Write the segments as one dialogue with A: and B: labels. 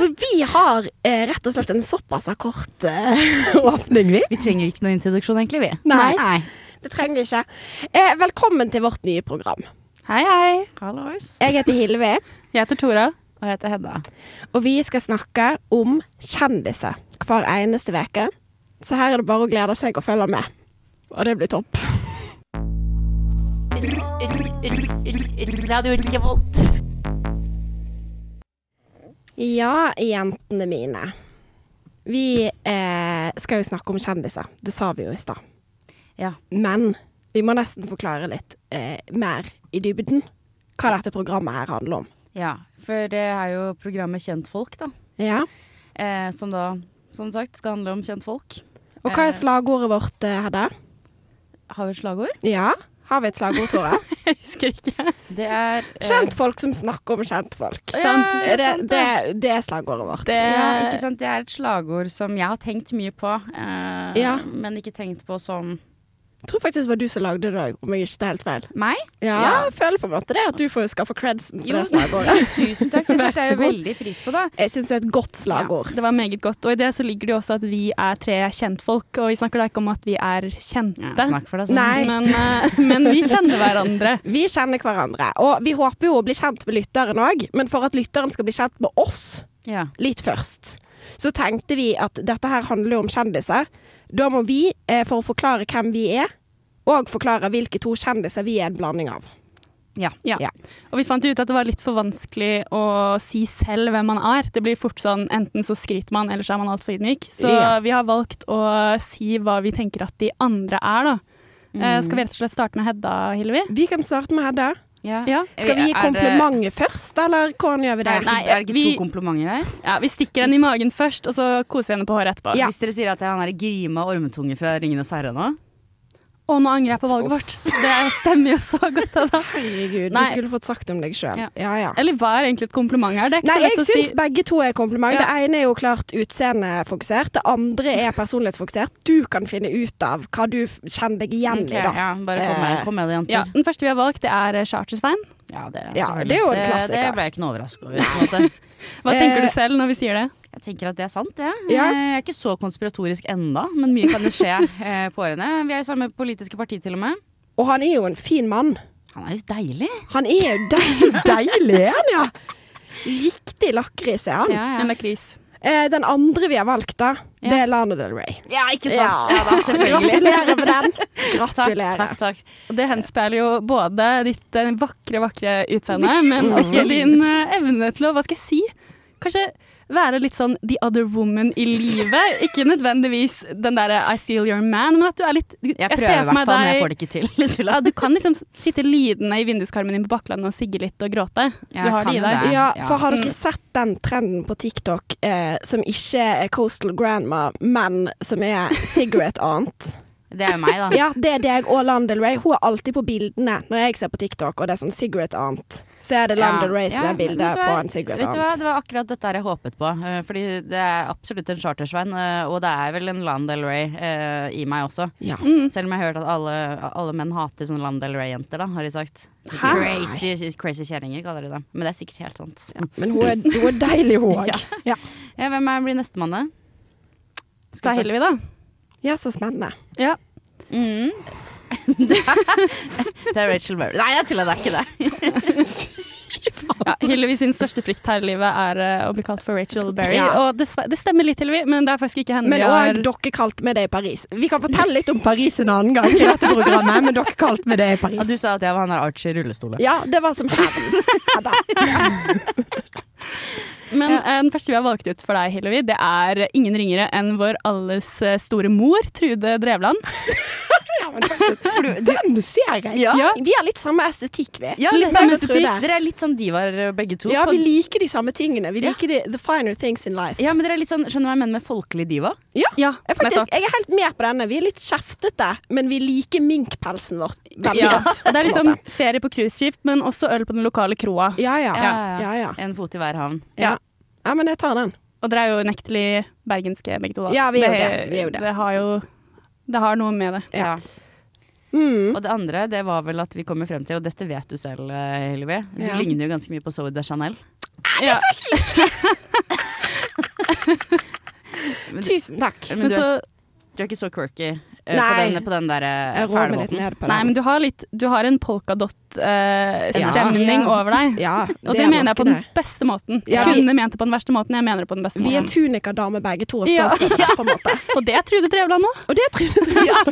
A: For vi har eh, rett og slett en såpass kort eh, åpning, vi.
B: Vi trenger ikke noen introduksjon, egentlig, vi.
A: Nei. Det trenger vi ikke. Eh, velkommen til vårt nye program.
C: Hei, hei.
B: Hallois.
A: Jeg heter Hilvi,
C: Jeg heter Tora.
B: Og jeg heter Hedda.
A: og vi skal snakke om kjendiser hver eneste uke. Så her er det bare å glede seg og følge med. Og det blir topp.
B: Radio Revolt.
A: Ja, jentene mine. Vi eh, skal jo snakke om kjendiser. Det sa vi jo i stad.
B: Ja.
A: Men vi må nesten forklare litt eh, mer i dybden hva dette programmet her handler om.
B: ja, for det er jo programmet Kjentfolk, da.
A: Ja.
B: Eh, som da, som sagt, skal handle om kjentfolk.
A: Og hva er
B: Eh.
A: slagordet vårt, eh, Hedda?
B: Har vi et slagord?
A: Ja, har vi et slagord, Tore?
C: Jeg husker ikke.
B: Det er eh,
A: Kjentfolk som snakker om kjentfolk.
C: folk.
B: Ja,
A: Det,
B: sant
A: det, det er slagordet vårt.
C: Det,
B: Ja, ikke sant? Det er et slagord som jeg har tenkt mye på, eh,
A: Ja.
B: men ikke tenkt på som
A: Jeg tror faktisk det var du som lagde det, om jeg ikke tar helt feil.
B: meg.
A: Ja,
B: Ja.
A: jeg føler på en måte det, at du får skaffe credsen for
B: Jo.
A: det slagordet.
B: Tusen takk, det setter jeg
A: så
B: veldig pris på. da
A: Jeg syns det er et godt slagord.
C: det var meget godt. Og i det så ligger det jo også at vi er tre kjentfolk, og vi snakker da ikke om at vi er kjente.
B: Ja, snakk for deg selv.
A: Nei.
C: Men, uh, men vi kjenner hverandre.
A: Vi kjenner hverandre, og vi håper jo å bli kjent med lytteren òg, men for at lytteren skal bli kjent med oss
B: Ja.
A: litt først, så tenkte vi at dette her handler jo om kjendiser. Da må vi, eh, for å forklare hvem vi er, og forklare hvilke to kjendiser vi er en blanding av.
B: Ja.
C: Ja.
A: Ja.
C: Og vi fant ut at det var litt for vanskelig å si selv hvem man er. Det blir fort sånn enten så skryter man, eller så er man altfor ydmyk. Så
A: Ja.
C: vi har valgt å si hva vi tenker at de andre er, da. Mm. skal vi rett og slett starte med Hedda, Hillevi?
A: Vi kan starte med Hedda.
B: Ja.
C: Ja.
A: Skal vi gi
B: Er det-
A: komplimentet først, eller hvordan gjør vi det?
C: Nei,
B: er det ikke
C: vi-
B: to komplimenter her?
C: ja, vi stikker den i magen først, og så koser vi henne på håret etterpå.
A: Ja.
B: Hvis dere sier at han er Grima Ormetunge fra Ringenes herre nå?
C: Og nå angrer jeg på valget vårt. Det stemmer jo så godt. Da.
A: Herregud,
C: Nei.
A: du skulle fått sagt om deg sjøl.
B: Ja.
A: Ja. ja,
C: Eller hva er egentlig et kompliment her? Det er ikke
A: Nei,
C: så lett
A: jeg
C: å si.
A: syns begge to er kompliment.
C: Ja.
A: Det ene er jo klart utseendefokusert, det andre er personlighetsfokusert. Du kan finne ut av hva du kjenner deg igjen
B: okay,
A: i, da.
B: ja, bare kom med,
A: Eh,
B: kom med det, jenter.
C: Ja, den første vi har valgt, det er eh, Charter-Svein.
B: Ja, det,
A: Ja, det er jo en
B: Det,
A: det
B: ble jeg ikke noe overrasket over. på en måte.
C: Hva tenker
A: Eh,
C: du selv når vi sier det?
B: Jeg tenker at det er sant, det.
A: Ja.
B: Jeg er ikke så konspiratorisk enda, men mye kan det skje eh, på årene. Vi er i samme politiske parti til og med.
A: Og han er jo en fin mann.
B: Han er jo deilig.
A: Han er jo deilig, deilig, er han, ja. Riktig lakris er han.
B: Ja, ja.
C: En lakris.
A: Eh, den andre vi har valgt, da, det er Lana Del Rey.
B: ja ikke sant? Ja, da, selvfølgelig.
A: Gratulerer med den. Gratulerer.
B: takk, takk.
C: Og det henspeiler jo både ditt eh, vakre, vakre utseende, men også din eh, evne til å, hva skal jeg si, kanskje være litt sånn the other woman i livet. Ikke nødvendigvis den derre I steal your man, men at du er litt
B: Jeg prøver i hvert fall, men jeg får det ikke til. til
C: Ja, du kan liksom sitte lidende i vinduskarmen din på Bakklandet og sigge litt og gråte.
B: Ja,
C: Du har det i deg.
A: Ja, for har dere sett den trenden på TikTok eh, som ikke er Coastal Grandma, men som er Cigarette Aunt?
B: Det er jo meg, da.
A: Ja, det er deg og Landel Ray. Hun er alltid på bildene når jeg ser på TikTok, og det er sånn Cigarette Aunt. Så er det Landel
B: Ja.
A: Del som
B: Ja,
A: er bildet på en Cigarette
B: Vet du hva, Det var akkurat dette jeg håpet på. eh, Fordi det er absolutt en chartersvein, eh, og det er vel en Landel Ray eh, i meg også.
A: Ja.
C: Mm.
B: Selv om jeg har hørt at alle, alle menn hater sånne Land Del Rey-jenter, da, har de sagt.
A: Hæ?
B: Crazy, crazy kjerringer kaller de det. Men det er sikkert helt sant. Ja.
A: Men hun er, hun er deilig, hun òg. Ja.
B: hvem er blir nestemann, da?
C: Skal vi, da.
A: Ja, så spennende.
C: Ja.
B: Mm. det er Rachel Berry. Nei, jeg tuller, det er ikke det.
C: Ja, Hillevi sin største frykt her i livet er uh, å bli kalt for Rachel Berry.
A: Ja.
C: Og det, det stemmer litt, Hillevi, men det er faktisk ikke henne
A: Men
C: vi har
A: òg dere kalte med det i Paris. Vi kan fortelle litt om Paris en annen gang i dette programmet, men dere kalte med det i
B: Og
A: Paris.
B: du sa at jeg var han der Archie i rullestolen.
A: Ja, det var som hevn.
C: Men ja. den første vi har valgt ut for deg, Hillevi, det er ingen ringere enn vår alles eh, store mor, Trude Drevland.
A: Ja, men faktisk, den ser jeg.
B: Ja.
C: Ja.
A: Vi har litt samme estetikk, vi.
B: Ja,
C: Litt samme estetikk.
B: Dere er litt sånn divaer begge to.
A: Ja, vi liker de samme tingene. Vi
B: Ja.
A: liker de, the finer things in life.
B: ja, men dere er litt sånn, skjønner du hva jeg mener med folkelig diva?
A: Ja,
C: Ja,
A: jeg, faktisk, jeg er helt med på denne. Vi er litt kjeftete, men vi liker minkpelsen vår veldig
C: Ja.
A: godt.
C: Det er liksom ferie på cruiseskip, men også øl på den lokale kroa.
A: Ja, ja.
B: Ja,
A: ja, ja.
B: En fot i hver havn.
A: ja. ja men jeg tar den.
C: Og dere er jo unektelig bergenske begge to, da.
A: Ja, vi er jo det. Vi er det.
C: det har jo Det har noe med det.
A: Ja.
B: Ja.
A: Mm.
B: Og det andre, det var vel at vi kommer frem til, og dette vet du selv, eh, Hillevi. Du
A: Ja.
B: ligner jo ganske mye på Zoe de Chanel.
C: Ja.
B: så skikkelig?
A: Tusen takk.
B: men
C: Men
B: du, er,
C: så,
B: du er ikke så quirky eh, på
A: Nei.
B: den, på den der eh,
A: Jeg rår meg litt ned på
C: nei, men du har litt Du har en polkadott-stemning
B: Ja.
C: over deg.
A: ja,
C: Og det,
A: er
C: mener jeg på den beste måten.
A: Ja.
C: Jeg kunne ment det på den verste måten, jeg mener det på den beste
A: Vi er
C: måten.
A: tunika-damer begge to og
C: Ja.
A: stolte, på en måte.
C: Og det er Trude Drevland òg.
A: Og det er Trude Drevland.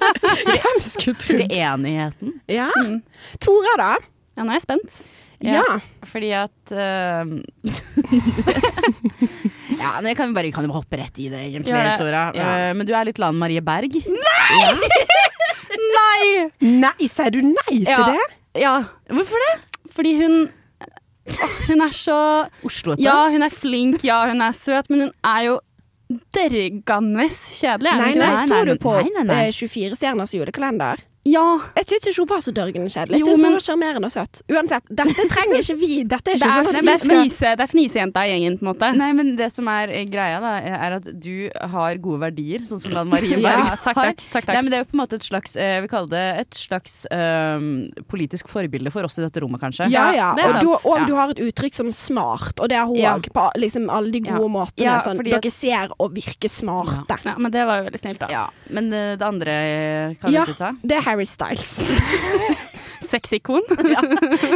A: Hvem skulle trodd?
B: Treenigheten.
A: Ja.
C: Mm.
A: Tora, da?
C: Ja, nå er jeg spent.
A: Ja.
B: Fordi at eh, Ja, men jeg kan bare, kan jo hoppe rett i det, egentlig,
C: ja, det.
B: Tora.
A: Ja.
B: Eh, men du er litt Lan Marie Berg.
C: Nei!
A: Nei, Nei, sier du nei til
C: Ja.
A: det?
C: Ja,
B: Hvorfor det?
C: fordi hun Hun er så
B: Osloete.
C: Ja, hun er flink, ja, hun er søt, men hun er jo dørgende kjedelig,
A: Nei,
C: Nei,
A: nei,
C: det?
B: Nei,
A: så du på eh, 24 stjerners julekalender?
C: Ja.
A: Jeg syns ikke hun var så dørgende kjedelig. Jeg
C: Jo,
A: synes
C: men-
A: hun var sjarmerende og søt. Uansett, dette trenger ikke vi. Dette er
C: Det
A: ikke
C: er,
A: sånn
C: det,
A: at
C: er
A: vi skal
C: fnise, det er fnisejenta i gjengen, på en måte.
B: Nei, men det som er eh, greia, da, er at du har gode verdier, sånn som Lan Marie Berg
C: Ja, takk,
B: har.
C: takk. takk,
B: Nei, men det er jo på en måte et slags eh, Jeg vil kalle det et slags um, politisk forbilde for oss i dette rommet, kanskje.
A: Ja, ja. Og, du, og
B: Ja.
A: du har et uttrykk som smart, og det har hun
B: Ja.
A: På liksom alle de gode
B: Ja.
A: måtene.
B: Ja,
A: sånn,
B: dere at-
A: ser og virker smarte.
C: Ja, men det var jo veldig snilt, da.
B: Ja, Men det, det andre eh, kan
A: Ja.
B: du ta?
A: Det er Harry Styles.
C: Sexikon.
B: Ja.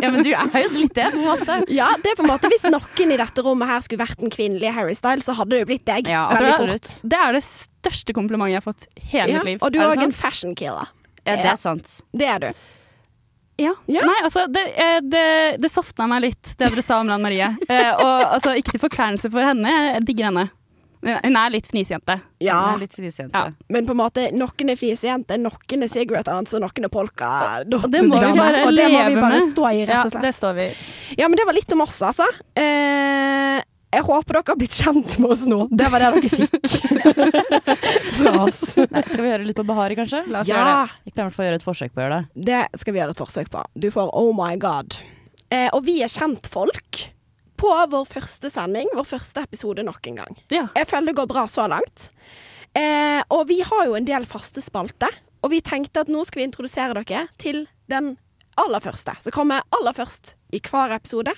B: ja, men du er jo litt det, på en måte.
A: ja, det er på en måte Hvis noen i dette rommet her skulle vært den kvinnelige Harry Styles, så hadde det jo blitt deg.
B: Ja.
C: Det er det største komplimentet jeg har fått hele
A: Ja,
C: mitt liv.
A: og du
C: Er
A: er òg en fashion killer.
B: Ja, det er sant.
A: Det er du.
C: Ja.
A: Ja.
C: Nei, altså, det, eh, det, det softna meg litt, det dere sa om Lan Marie. Eh, og altså, ikke til forkleinelse for henne, jeg digger henne. Men Hun er litt fnisejente.
A: Ja.
B: Litt fnisejente.
C: Ja.
A: Men på en måte, noen er fisejenter, noen er cigarette ants, og noen er polka.
C: Og det må vi bare
A: og det må vi bare stå i, rett og slett.
C: Ja, det står vi.
A: Ja, men det var litt om oss, altså. Eh, jeg håper dere har blitt kjent med oss nå. Det var det dere fikk fra oss.
B: Nei, skal vi høre litt på Bahari, kanskje? La oss gjøre
A: Ja,
B: det. Vi kan i hvert fall gjøre et forsøk på å gjøre det.
A: det skal vi gjøre et forsøk på. Du får Oh My God. Eh, og vi er kjentfolk på vår første sending, vår første episode nok en gang.
C: Ja.
A: Jeg føler det går bra så langt. Eh, og vi har jo en del faste spalter, og vi tenkte at nå skal vi introdusere dere til den aller første, som kommer aller først i hver episode.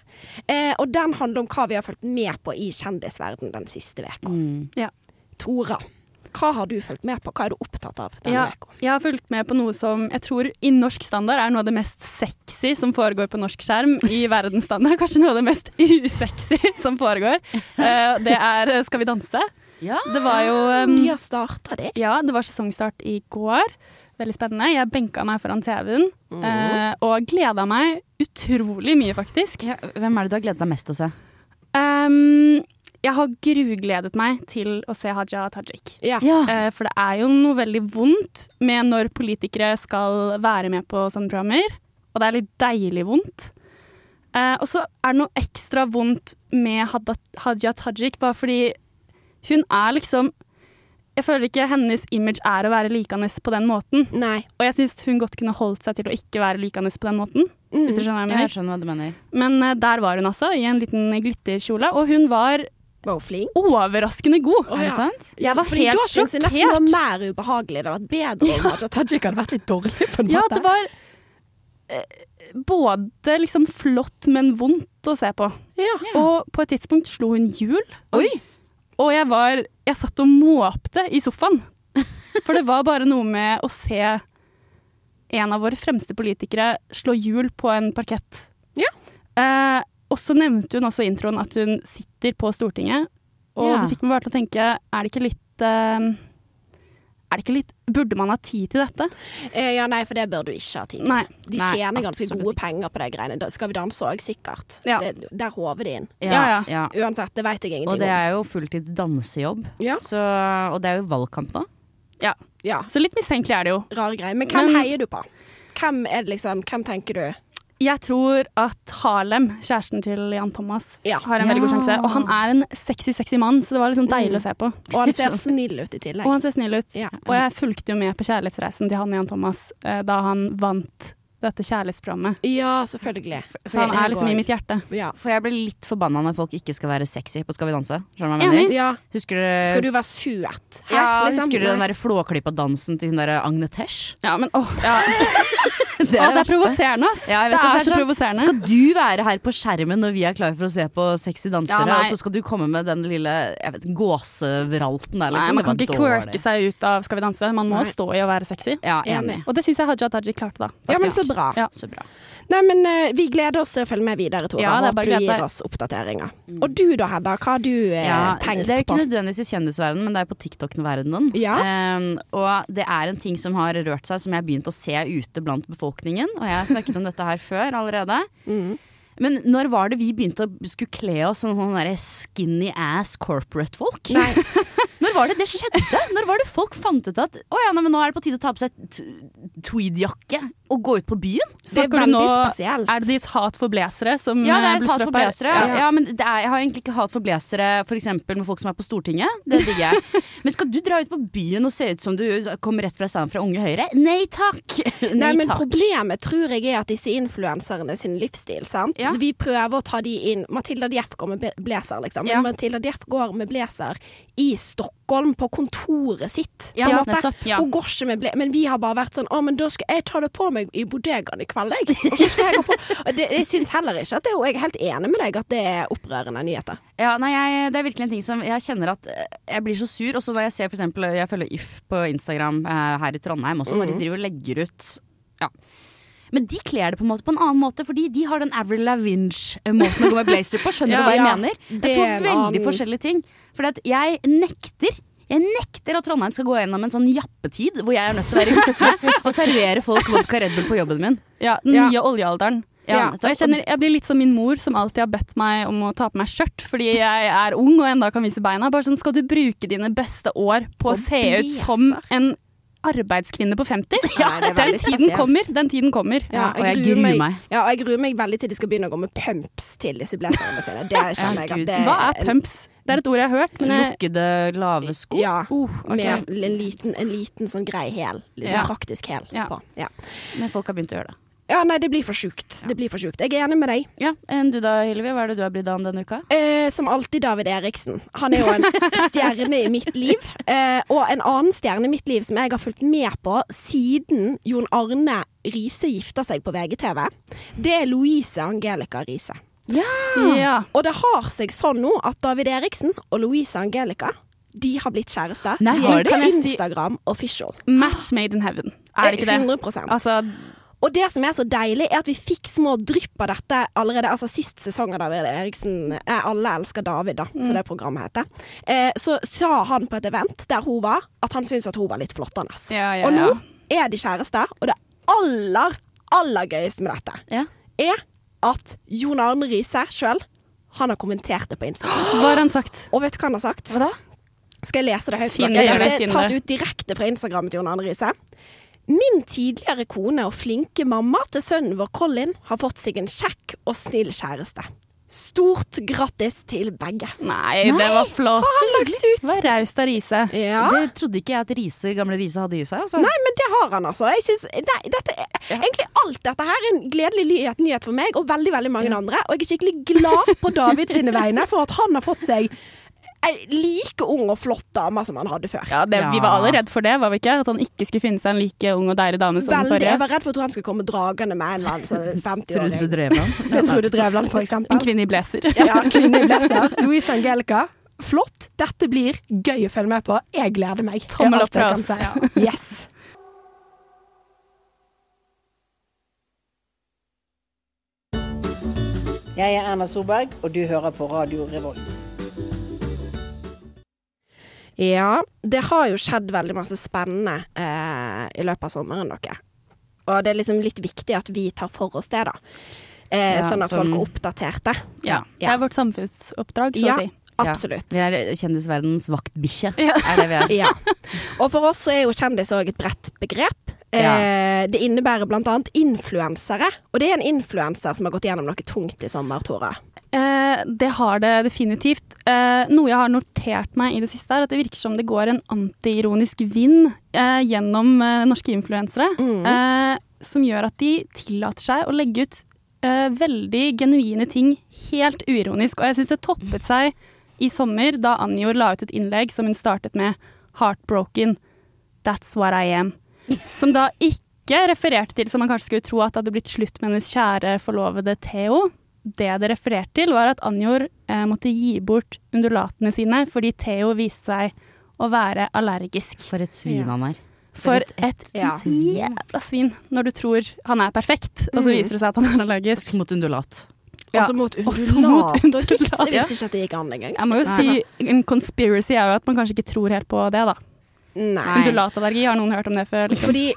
A: Eh, og den handler om hva vi har fulgt med på i kjendisverden den siste uka.
B: Mm.
C: Ja.
A: Tora, hva har du fulgt med på? Hva er du opptatt av denne
C: Ja, jeg har fulgt med på noe som jeg tror i norsk standard er noe av det mest sexy som foregår på norsk skjerm. I verdensstandard kanskje noe av det mest usexy som foregår. Eh, det er eh, Skal vi danse.
B: Ja.
C: Det var jo um,
A: De har starta det.
C: Ja, det var sesongstart i går. Veldig spennende. Jeg benka meg foran TV-en
A: mm.
C: eh, og gleda meg utrolig mye, faktisk.
B: Ja, hvem er det du har gledet deg mest til å se?
C: Um, jeg har grugledet meg til å se Haja Tajik.
A: Ja.
C: Eh, for det er jo noe veldig vondt med når politikere skal være med på sånne programmer. Og det er litt deilig vondt. Eh, og så er det noe ekstra vondt med Hadia Tajik, bare fordi hun er liksom Jeg føler ikke hennes image er å være likende på den måten.
A: Nei.
C: Og jeg syns hun godt kunne holdt seg til å ikke være likende på den måten.
A: Mm.
C: Hvis du skjønner hva jeg
B: Jeg skjønner hva du mener.
C: Men uh, der var hun altså, i en liten glitterkjole. Og hun var
A: Var hun flink?
C: overraskende god.
A: Å,
B: Er det sant?
C: Jeg var
A: Fordi
C: helt
A: da syns jeg nesten det var mer ubehagelig. Det hadde vært bedre om Haja Tajik hadde vært litt dårlig, på en
C: Ja, det var eh, både liksom flott, men vondt å se på.
A: Ja.
C: Og på et tidspunkt slo hun hjul.
B: Oi!
C: Og jeg var Jeg satt og måpte i sofaen. For det var bare noe med å se en av våre fremste politikere slå hjul på en parkett.
A: Ja.
C: Eh, og så nevnte hun også i introen at hun sitter på Stortinget. Og
B: Ja.
C: det fikk meg bare til å tenke, er det ikke litt uh, Er det ikke litt Burde man ha tid til dette?
A: Eh, ja, nei, for det bør du ikke ha tid til.
C: Nei.
A: De
B: Nei,
A: tjener ganske gode
B: ikke.
A: penger på de greiene. Da Skal vi danse òg, sikkert.
C: Ja.
A: Det, der håver de inn.
C: Ja,
B: ja.
A: Uansett, det veit jeg ingenting om.
B: Og det er jo fulltids dansejobb.
A: Ja.
B: Så, og det er jo valgkamp nå.
A: ja,
C: Så litt mistenkelig er det jo.
A: rare greier. Men hvem
C: Men-
A: heier du på? Hvem er det liksom Hvem tenker du?
C: Jeg tror at Harlem, kjæresten til Jan Thomas,
A: Ja.
C: har en veldig god sjanse. Og han er en sexy, sexy mann, så det var liksom deilig
A: Mm.
C: å se på.
A: Og han ser snill ut i tillegg.
C: Og han ser snill ut.
A: Ja.
C: Og jeg fulgte jo med på kjærlighetsreisen til han og Jan Thomas eh, da han vant dette kjærlighetsprogrammet.
A: Ja, selvfølgelig.
C: Så han er liksom i mitt hjerte.
A: Ja.
B: For jeg blir litt forbanna når folk ikke skal være sexy på Skal vi danse. Skjønner du hva jeg mener?
A: ja.
B: Husker du,
A: Skal du være søt?
B: ja,
A: liksom?
B: husker du den der flåklypa-dansen til hun der Agne Tesh?
C: Ja, men åh, ja.
B: Det
C: Å, det er provoserende, ass.
B: Ja,
C: det
B: det,
C: er
B: så
C: så
B: sånn,
C: provoserende.
B: Skal du være her på skjermen når vi er klare for å se på sexy dansere,
C: Ja,
B: og så skal du komme med den lille jeg vet, gåsevralten der,
C: Nei,
B: liksom?
C: man kan ikke quirke seg ut av Skal vi danse. Man må
A: Nei.
C: stå i å være sexy.
B: Ja,
A: Enig.
C: Og det syns jeg Haja Taji klarte, da.
A: Ja, men så bra.
C: Ja.
B: Så bra.
A: Nei, men eh, vi gleder oss til å følge med videre, Tora.
C: Ja, er
A: Håper du gir oss oppdateringer. Og du da, Hedda, hva har du eh,
B: Ja,
A: tenkt
B: det er ikke nødvendigvis i kjendisverdenen, men det er på TikTok-verdenen.
A: Ja.
B: Um, og det er en ting som har rørt seg, som jeg har begynt å se ute blant befolkningen. Og jeg har snakket om dette her før allerede.
A: Mm.
B: Men når var det vi begynte å skulle kle oss som sånne der skinny ass corporate-folk?
A: Nei.
B: Når var det det skjedde? Når var det folk fant ut at å ja, nei, men nå er det på tide å ta på seg tweedjakke og gå ut på byen?
A: Det er
C: nå
A: spesielt.
C: Er det ditt hat for blazere som
B: Ja, det
C: eh,
B: er et
C: blusser
B: hat for blazere. Ja.
A: Ja.
B: men det er, jeg har egentlig ikke hat for blazere f.eks. med folk som er på Stortinget. Det digger jeg. Men skal du dra ut på byen og se ut som du kommer rett fra stedet fra Unge Høyre? Nei takk! Nei,
A: Nei, men
B: takk.
A: Problemet tror jeg er at disse influenserne sin livsstil, sant.
B: Ja.
A: Vi prøver å ta de inn Matilda Dieff går med blazer, liksom. Men
B: Ja.
A: Matilda Dieff går med blazer i Stockholm, på kontoret sitt. På en måte. Hun går ikke med blazer. Men vi har bare vært sånn Å, men da skal jeg ta det på meg i bodegaen i kveld, jeg. Og så skal jeg gå på det, Jeg syns heller ikke at det jeg er helt enig med deg at det er opprørende nyheter.
B: Ja, nei, jeg, det er virkelig en ting som jeg kjenner at eh, jeg blir så sur. Også når jeg ser for eksempel, jeg følger If på Instagram eh, her i Trondheim også, når de driver og legger ut ja. Men de kler det på en måte på en annen måte, fordi de har den Avril Lavinge-måten å gå med blazer på. Skjønner
C: Ja,
B: du hva jeg
A: ja,
B: mener? Det er to veldig forskjellige ting. For jeg nekter jeg nekter at Trondheim skal gå gjennom en sånn jappetid hvor jeg er nødt til å være ute og servere folk vodka Red Bull på jobben min.
C: Ja, den nye oljealderen.
A: Ja,
C: Og jeg, kjenner, jeg blir litt som min mor som alltid har bedt meg om å ta på meg skjørt fordi jeg er ung og enda kan vise beina. Bare sånn, Skal du bruke dine beste år på å se ut som en arbeidskvinne på 50?
A: Ja,
C: Den tiden kommer. Den tiden kommer.
A: Ja,
B: og jeg gruer meg.
A: Ja, og jeg gruer meg veldig til de skal begynne å gå med pumps til disse blazerne sine. Det kjenner jeg at det
C: Hva er pumps? Det er et ord jeg har hørt, men jeg,
B: Lukkede, lave sko.
A: Ja.
C: Uh, altså,
A: Med en liten, en liten sånn grei hæl. Liksom
C: Ja.
A: praktisk hæl
C: Ja.
A: på. Ja.
B: Men folk har begynt å gjøre det.
A: Ja, nei, det blir for sjukt. Det blir for sjukt. Jeg er enig med deg.
B: Ja, Enn du da, Hilvi? Hva er det du har brydd deg om denne uka?
A: Eh, som alltid David Eriksen. Han er jo en stjerne i mitt liv. Eh, og en annen stjerne i mitt liv som jeg har fulgt med på siden Jon Arne Riise gifta seg på VGTV, det er Louise Angelica Riise.
C: ja.
A: Og det har seg sånn nå at David Eriksen og Louise Angelica de har blitt kjærester.
B: Nei,
A: de
B: har
A: er
B: de?
C: Si-
A: Instagram official.
C: Match made in heaven. Er det ikke det?
A: 100
C: Altså,
A: Og det som er så deilig, er at vi fikk små drypp av dette allerede Altså sist sesong av David Eriksen eh, Alle elsker David, da, som det programmet heter. Eh, så sa han på et event der hun var, at han syntes at hun var litt flottende.
C: Ja, ja,
A: og nå er de kjærester, og det aller, aller gøyeste med dette
B: Ja.
A: er at Jon Arne Riise sjøl, han har kommentert det på Instagram.
C: hva har han sagt?
A: Og vet du hva han har sagt?
B: Hva da?
A: Skal jeg lese det høyt? for
C: Finn
A: dere?
C: det, det,
A: er tatt ut direkte fra Instagrammet til Jon Arne Riise. Min tidligere kone og flinke mamma til sønnen vår Colin har fått seg en kjekk og snill kjæreste. Stort grattis til begge.
C: Nei, det var flott.
A: Har han lagt ut?
C: Det var raust av Riise.
A: Ja.
B: Det trodde ikke jeg at Riese, gamle Riise hadde i seg. Altså.
A: Nei, men det har han altså. Jeg synes, nei, dette ja. Egentlig alt dette her er en gledelig nyhet, nyhet for meg og veldig veldig mange andre. Og jeg er skikkelig glad på David sine vegne for at han har fått seg like ung og flott dame som han hadde før.
C: Ja, det, Vi var alle redd for det, var vi ikke? At han ikke skulle finne seg en like ung og deilig dame som den
A: Veldig, jeg var redd for at han skulle komme dragende med en eller annen sånn
B: Trude
A: 50-åring.
B: Drevland.
A: Med Trude Drevland, for eksempel.
C: En kvinne i blazer.
A: Ja, kvinne i blazer. Louise Angelica. Flott. Dette blir gøy å følge med på. Jeg gleder meg.
C: Tommel opp fra oss.
A: Yes.
D: Jeg er Erna Solberg, og du hører på Radio Revolt.
A: Ja, det har jo skjedd veldig masse spennende eh, i løpet av sommeren, dere. Og det er liksom litt viktig at vi tar for oss det, da. Eh,
B: Ja,
A: sånn at
B: som-
A: folk er oppdaterte.
C: Ja. Det er vårt samfunnsoppdrag, så
A: Ja.
C: å si.
A: Absolutt.
B: Vi er kjendisverdens vaktbikkje,
C: Ja.
B: er det vi er.
A: Ja. Og for oss så er jo kjendis òg et bredt begrep. Eh, det innebærer annet influensere. Og det er en influenser som har gått gjennom noe tungt i sommer, Tora.
C: Eh, det har det definitivt. Eh, noe jeg har notert meg i det siste, er at det virker som det går en antiironisk vind eh, gjennom norske influensere,
A: Mm.
C: eh, som gjør at de tillater seg å legge ut eh, veldig genuine ting helt uironisk. Og jeg syns det toppet seg i sommer da Anjor la ut et innlegg som hun startet med 'Heartbroken'. That's what I am. Som da ikke ikke refererte til som man kanskje skulle tro at det hadde blitt slutt med hennes kjære forlovede Theo. Det det refererte til, var at Anjor eh, måtte gi bort undulatene sine fordi Theo viste seg å være allergisk.
B: For et svin han er.
C: For
B: et-
C: et
A: Ja.
C: jævla svin når du tror han er perfekt, og så
A: Mm.
C: viser det seg at han er allergisk.
B: Mot undulat.
C: Ja,
A: Også mot
C: også mot
A: undulat. Jeg visste ikke at det gikk an engang.
C: Jeg må jo si en conspiracy er jo at man kanskje ikke tror helt på det, da.
A: Nei.
C: Undulatallergi, har noen hørt om det før? Liksom?
A: Fordi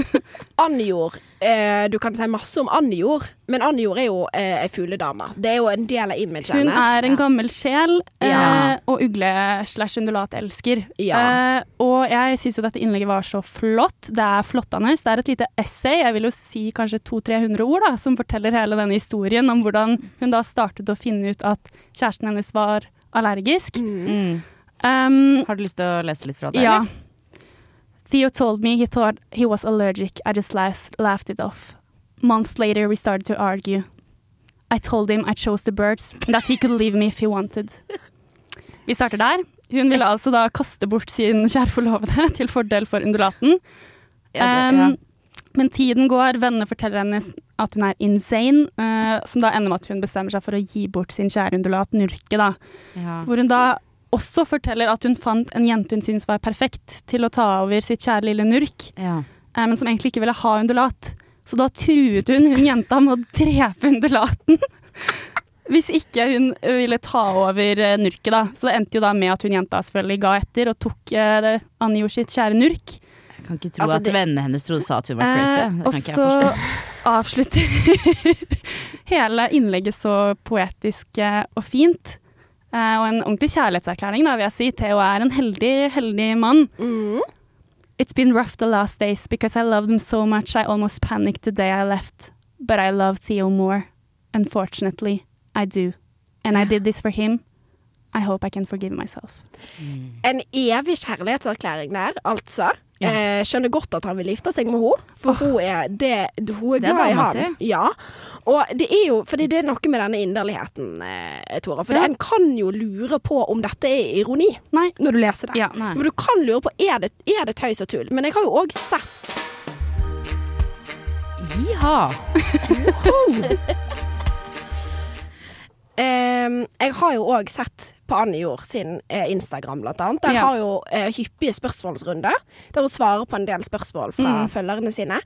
A: andjord eh, Du kan si masse om andjord, men andjord er jo eh, ei fugledame. Det er jo en del av imaget
C: Hun er en gammel sjel eh,
B: Ja.
C: og ugle-slash-undulatelsker.
A: Ja.
C: Eh, og jeg syns jo dette innlegget var så flott. Det er flottende. Det er et lite essay, jeg vil jo si kanskje 200-300 ord, da, som forteller hele denne historien om hvordan hun da startet å finne ut at kjæresten hennes var allergisk.
B: Mm.
C: Um,
B: Har du lyst til å lese litt fra det?
C: ja.
B: eller?
C: Theo told me he thought he was allergic. I just laughed, laughed it off. Months later, we started to argue. I told him I chose the birds, that he could leave me if he wanted. Vi starter der. Hun ville altså da kaste bort sin kjære forlovede til fordel for undulaten.
B: Ja, det, ja.
C: Um, Men tiden går, vennene forteller henne at hun er insane, uh, som da ender med at hun bestemmer seg for å gi bort sin kjære undulat, Nurke, da.
B: ja.
C: Hvor hun da også forteller at hun fant en jente hun syntes var perfekt til å ta over sitt kjære lille Nurk,
B: ja.
C: eh, men som egentlig ikke ville ha undulat. Så da truet hun hun jenta med å drepe undulaten. Hvis ikke hun ville ta over eh, Nurket, da. Så det endte jo da med at hun jenta selvfølgelig ga etter og tok eh, det- Anjor sitt kjære Nurk.
B: Jeg kan ikke tro
A: Altså,
B: at
A: det-
B: vennene hennes trodde sa at hun var crazy.
C: Eh, og så avslutter hele innlegget så poetisk og fint. Eh, og en ordentlig kjærlighetserklæring, da, vil jeg si. Theo er en heldig, heldig mann.
A: Mm.
C: It's been rough the last days because I loved him so much I almost panicked the day I left. But I love Theo more. Unfortunately, I do. And I did this for him. I hope I can forgive myself.
A: En evig kjærlighetserklæring der, altså.
B: Ja.
A: Eh, skjønner godt at han vil gifte seg med henne, for hun er, det, hun er
B: er
A: glad i han. Ja. Og det er jo fordi det er noe med denne inderligheten, eh, Tora. For
C: Ja.
A: en kan jo lure på om dette er ironi
C: Nei.
A: når du leser det.
C: Ja.
A: Men du kan lure på er det, er det tøys og tull. Men jeg har jo òg sett
B: Jiha!
A: Ehm, jeg har jo òg sett på Anne Jord sin eh, Instagram, blant annet. Der
C: Ja.
A: har jo eh, hyppige spørsmålsrunder, der hun svarer på en del spørsmål fra
C: Mm.
A: følgerne sine.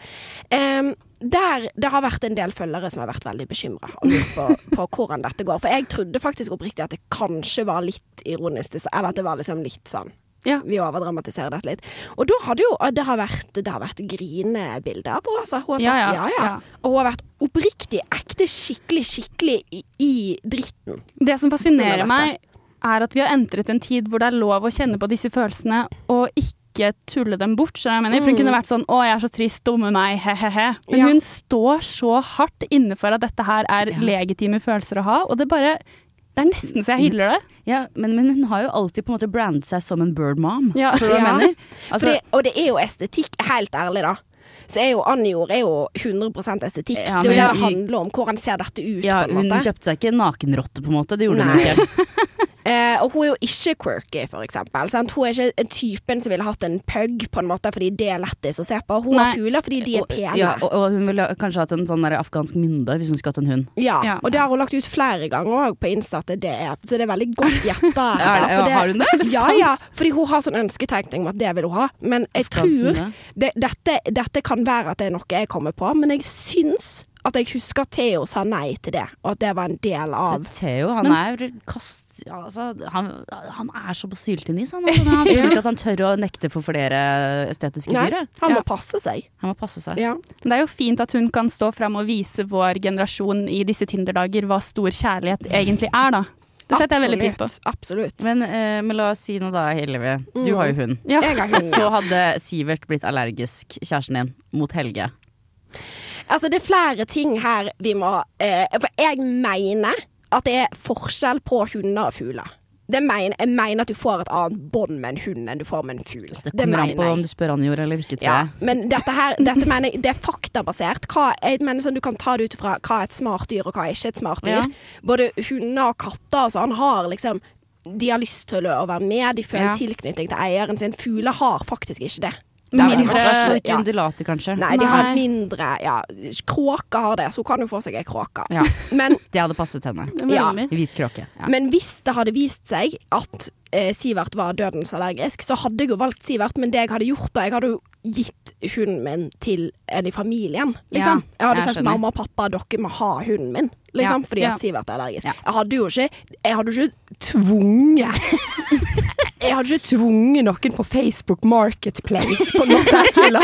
A: Um, der det har vært en del følgere som har vært veldig bekymra og lurt på, på hvordan dette går. For jeg trodde faktisk oppriktig at det kanskje var litt ironisk, eller at det var liksom litt sånn
C: Ja.
A: vi overdramatiserer dette litt. Og da hadde jo Det har vært, det har vært grinebilder på henne. Altså. Hun har
C: Ja,
A: tatt-
C: ja,
A: ja. Og hun har vært oppriktig, ekte, skikkelig, skikkelig i, i dritten.
C: Det som fascinerer meg, er at vi har entret en tid hvor det er lov å kjenne på disse følelsene og ikke tulle dem bort. Så jeg mener, for Hun kunne vært sånn 'Å, jeg er så trist. Dumme meg. He-he-he'. Men
A: Mm. Ja.
C: hun står så hardt inne for at dette her er
B: Ja.
C: legitime følelser å ha, og det bare Det er nesten så jeg hyller det.
B: Ja, men, men hun har jo alltid på en måte brandet seg som en bird mom.
C: Ja.
B: Forstår du hva
A: Ja.
B: mener? Altså,
A: det, og det er jo estetikk, helt ærlig da. Så er jo Annie er jo 100 estetikk.
B: Ja,
A: det er jo det det handler om. Hvordan ser dette ut,
B: ja,
A: på en
B: hun kjøpte seg ikke en nakenrotte, på en måte. Det gjorde hun
A: Nei.
B: ikke.
A: Eh, og hun er jo ikke quirky, for eksempel. Sant? Hun er ikke typen som ville hatt en pug, på en måte, fordi det er lettest å se på. Hun har fugler fordi de er
B: Og-
A: pene.
B: Ja, og, og hun ville kanskje hatt en sånn der afghansk mynde hvis hun skulle hatt en hund.
A: Ja,
C: Ja.
A: og det har hun lagt ut flere ganger òg på Insta at det er Så det er veldig godt gjetta.
B: Har hun det?
A: Ja, ja. Fordi hun har sånn ønsketenkning om at det vil hun ha. Men jeg
B: Afghansk
A: tror det, dette, dette kan være at det er noe jeg kommer på, men jeg syns at jeg husker at Theo sa nei til det, og at det var en del av
B: Så Theo, han
C: Men-
B: er kast... Altså, han, han er så på syltenis, han. Altså, han skjønner ikke at han tør å nekte for flere estetiske
A: Nei,
B: dyr.
A: han
C: Ja.
A: må passe seg.
B: Han må passe seg.
A: Ja.
C: Men det er jo fint at hun kan stå fram og vise vår generasjon i disse Tinder-dager hva stor kjærlighet egentlig er, da. Det setter jeg veldig pris på.
A: Absolutt.
B: Men, eh, men la oss si noe da, Hillevi. Du
A: Mm.
B: har jo hund.
C: Ja.
A: Jeg har hund.
B: så hadde Sivert blitt allergisk, kjæresten din, mot Helge.
A: Altså, det er flere ting her vi må eh, For jeg mener at det er forskjell på hunder og fugler. Det mener, jeg mener at du får et annet bånd med en hund enn du får med en fugl.
B: Det kommer an på om du spør Anjor eller ikke, tror
A: Ja,
B: jeg.
A: men dette her dette mener jeg, det er faktabasert. Hva, jeg mener sånn, Du kan ta det ut fra hva er et smart dyr, og hva er ikke et smart dyr.
B: Ja.
A: Både hunder og katter og sånn har liksom De har lyst til å være med, de føler
B: Ja.
A: tilknytning til eieren sin. Fugler har faktisk ikke det.
C: Mindre-
B: ikke undulater, kanskje.
A: Nei, de har mindre Ja, Kråker har det, så hun kan jo få seg ei kråke.
B: Ja.
A: Men,
B: Det hadde passet henne.
A: Ja.
B: Hvit kråke. Ja.
A: men hvis det hadde vist seg at eh, Sivert var dødens allergisk, så hadde jeg jo valgt Sivert, men det jeg hadde gjort da, jeg hadde jo gitt hunden min til en i familien, liksom.
B: Ja,
A: jeg hadde
B: jeg
A: sagt
B: skjønner.
A: mamma og pappa, dere må ha hunden min, liksom,
B: Ja,
A: fordi
C: ja.
A: at Sivert er allergisk.
B: Ja.
A: Jeg hadde jo ikke Jeg hadde jo ikke tvunget Jeg hadde ikke tvunget noen på Facebook Marketplace på en til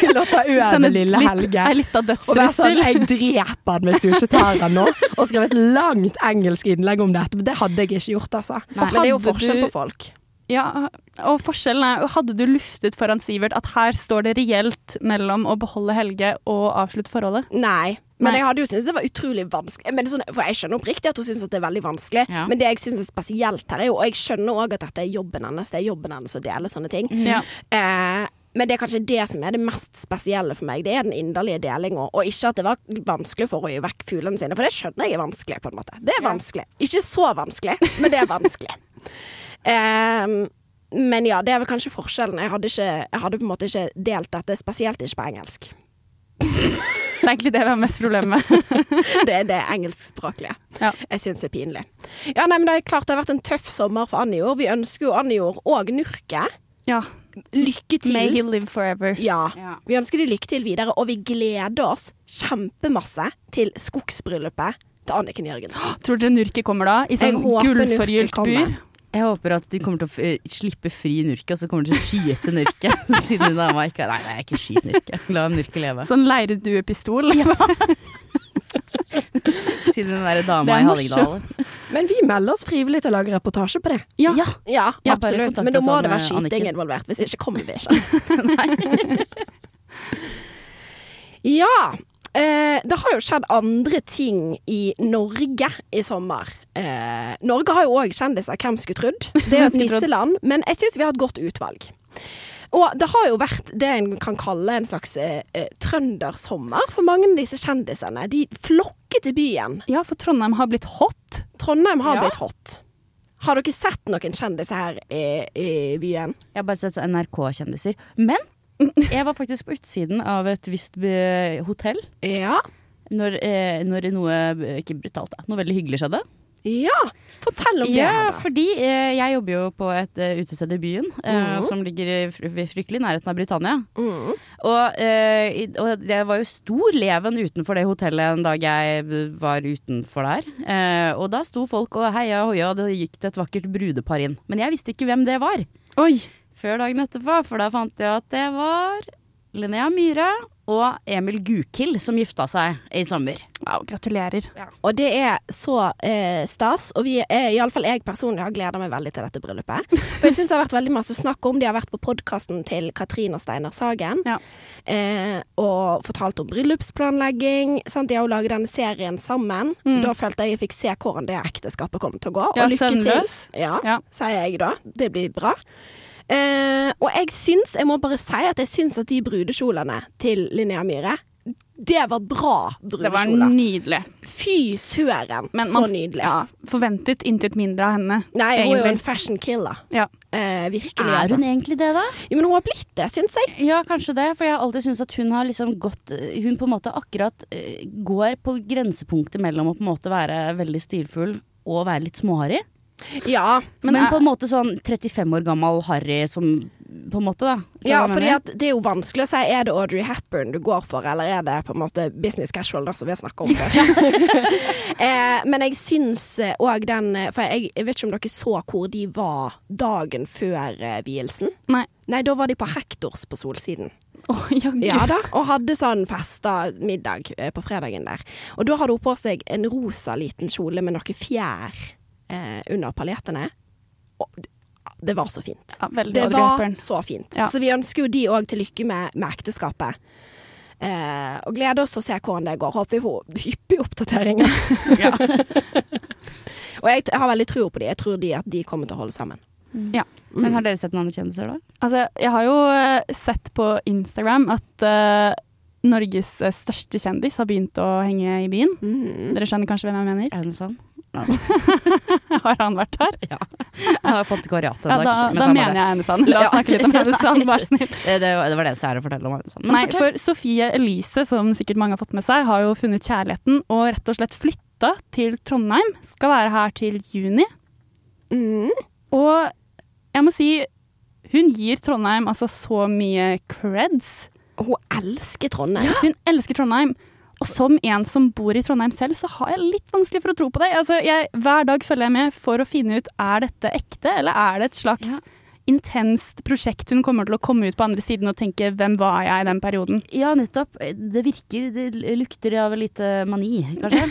A: til å ta over
C: Sånn et
A: lille Helge.
C: Ei lita
A: være sånn, jeg dreper han hvis hun ikke tar han nå. Og skrevet et langt engelsk innlegg om dette. Det hadde jeg ikke gjort, altså.
B: Nei.
A: Men det er jo forskjell på folk.
C: Ja, og forskjellen er Hadde du luftet foran Sivert at her står det reelt mellom å beholde Helge og avslutte forholdet?
A: Nei. Men
C: Nei.
A: jeg hadde jo syntes det var utrolig vanskelig. Men sånn, for jeg skjønner oppriktig at hun syns det er veldig vanskelig.
B: Ja.
A: Men det jeg syns er spesielt her, er jo Og jeg skjønner òg at dette er jobben hennes. Det er jobben hennes å dele sånne ting.
C: Ja.
A: Eh, men det er kanskje det som er det mest spesielle for meg. Det er den inderlige delinga. Og ikke at det var vanskelig for å gi vekk fuglene sine, for det skjønner jeg er vanskelig, på en måte. Det er vanskelig. Ikke så vanskelig, men det er vanskelig. eh, men ja, det er vel kanskje forskjellen. Jeg hadde, ikke, jeg hadde på en måte ikke delt dette, spesielt ikke på engelsk.
C: Det er egentlig det vi har mest problemer med.
A: Det er det engelskspråklige.
C: Ja.
A: Jeg syns det er pinlig. Ja, nei, men Det er klart det har vært en tøff sommer for Anjor. Vi ønsker jo Anjor og Nurke
C: Ja.
A: lykke til.
C: May he live forever.
A: Ja.
B: Ja.
A: Vi ønsker de lykke til videre, og vi gleder oss kjempemasse til skogsbryllupet til Anniken Jørgensen.
C: Tror dere Nurke kommer da? I sånn gullforgylt
A: kommer.
C: bur?
B: Jeg håper at de kommer til å f- eh, slippe fri Nurke, og så kommer de til å skyte Nurke. Siden dama ikke Nei, nei, ikke skyt Nurke. La Nurke leve.
C: Sånn leirduepistol.
B: Siden den derre dama i. Hallingdal.
A: Men vi melder oss frivillig til å lage reportasje på det.
C: Ja.
A: Ja,
B: Ja,
A: absolutt. Men da må det være skyting
B: Anniken.
A: involvert. Hvis ikke kommer vi ikke. ja. Eh, det har jo skjedd andre ting i Norge i sommer. Eh, Norge har jo òg kjendiser, hvem skulle trodd? Det er jo et nisseland, men jeg syns vi har et godt utvalg. Og det har jo vært det en kan kalle en slags eh, eh, trøndersommer for mange av disse kjendisene. De flokker til byen.
C: Ja, for Trondheim har blitt hot.
A: Trondheim har
B: Ja.
A: blitt hot. Har dere sett noen kjendiser her i, i byen?
B: Jeg har bare sett NRK-kjendiser. Men jeg var faktisk på utsiden av et visst eh, hotell
A: Ja.
B: når, eh, når noe eh, ikke brutalt, da. Noe veldig hyggelig skjedde.
A: Ja, fortell om det.
B: Ja,
A: Hedda.
B: fordi eh, jeg jobber jo på et eh, utested i byen eh,
A: Mhm.
B: som ligger i fr fryktelig nærheten av Britannia.
A: Mm.
B: Og, eh, i- og det var jo stor leven utenfor det hotellet en dag jeg eh, var utenfor der. Eh, og da sto folk og heia og hoia, og det gikk det et vakkert brudepar inn. Men jeg visste ikke hvem det var
C: Oi!
B: Før dagen etterpå, for da fant jeg at det var Linnea Myhre og Emil Gukild som gifta seg i sommer.
C: Wow, gratulerer.
A: Og det er så eh, stas, og vi er, iallfall jeg personlig har gleda meg veldig til dette bryllupet. For jeg syns det har vært veldig masse snakk om De har vært på podkasten til Katrin og Steinar Sagen
C: Ja.
A: eh, og fortalt om bryllupsplanlegging. Sant? De har jo laget denne serien sammen.
C: Mm.
A: Da følte jeg jeg fikk se hvordan det ekteskapet kom til å gå.
C: Ja,
A: og lykke til. Ja,
C: Ja.
A: sier jeg da. Det blir bra. Eh, og jeg syns, jeg må bare si at jeg syns at de brudekjolene til Linnea Myhre det var bra
C: Det var nydelig.
A: Fy søren,
C: Men
A: så nydelig.
C: Ja, forventet intet mindre av henne.
A: Nei, hun er jo en fashion killer.
C: Ja.
A: Eh, virkelig,
B: Er
A: altså.
B: hun egentlig det, da?
A: Jo, men hun har blitt det, syns jeg.
B: Ja, kanskje det. For jeg har alltid syntes at hun har liksom gått Hun på en måte akkurat eh, går på grensepunktet mellom å på en måte være veldig stilfull og være litt småharry.
A: Ja,
B: Men,
C: Men
B: på en måte sånn 35 år gammel harry som På en måte, da.
A: Ja at det er jo vanskelig å si er det Audrey Hepburn du går for, eller er det på en måte business casual, da, som vi har snakka om før. eh, men jeg syns òg den eh, For jeg, jeg vet ikke om dere så hvor de var dagen før eh, vielsen.
C: Nei.
A: Nei, da var de på Hektors på Solsiden.
C: Oh.
A: Ja da, og hadde sånn festa middag eh, på fredagen der. Og da hadde hun på seg en rosa liten kjole med noe fjær eh, under paljettene. Og det var så fint.
C: Ja, veldig
A: Det var så fint.
C: Ja.
A: Så vi ønsker jo de òg til lykke med, med ekteskapet. Eh, og gleder oss til å se hvordan det går. Håper vi får hyppige oppdateringer.
C: Ja.
A: og jeg, jeg har veldig tro på de. Jeg tror de at de kommer til å holde sammen.
C: Ja.
B: Men har dere sett noen andre kjendiser, da?
C: Altså, jeg har jo eh, sett på Instagram at uh, Norges eh, største kjendis har begynt å henge i byen.
A: Mm.
C: Dere skjønner kanskje hvem jeg mener?
B: Aune Sand?
C: Har han vært her?
B: Ja. Han har fått antikvariatet en
C: Ja,
B: dag.
C: da, da mener jeg Aune Sand. La oss
B: Ja.
C: snakke litt om Aune Sand, vær snill.
B: Det, det, det var det jeg har å fortelle om Aune Sand.
C: Nei, for Sofie Elise, som sikkert mange har fått med seg, har jo funnet kjærligheten og rett og slett flytta til Trondheim. Skal være her til juni.
A: Mm.
C: Og jeg må si, hun gir Trondheim altså så mye creds.
A: Hun elsker Trondheim.
C: Hun elsker Trondheim. Og som en som bor i Trondheim selv, så har jeg litt vanskelig for å tro på det. Altså, jeg, hver dag følger jeg med for å finne ut er dette ekte, eller er det et slags
B: Ja.
C: intenst prosjekt hun kommer til å komme ut på andre siden og tenke 'hvem var jeg i den perioden'?
B: Ja, nettopp. Det virker Det lukter av litt mani, kanskje.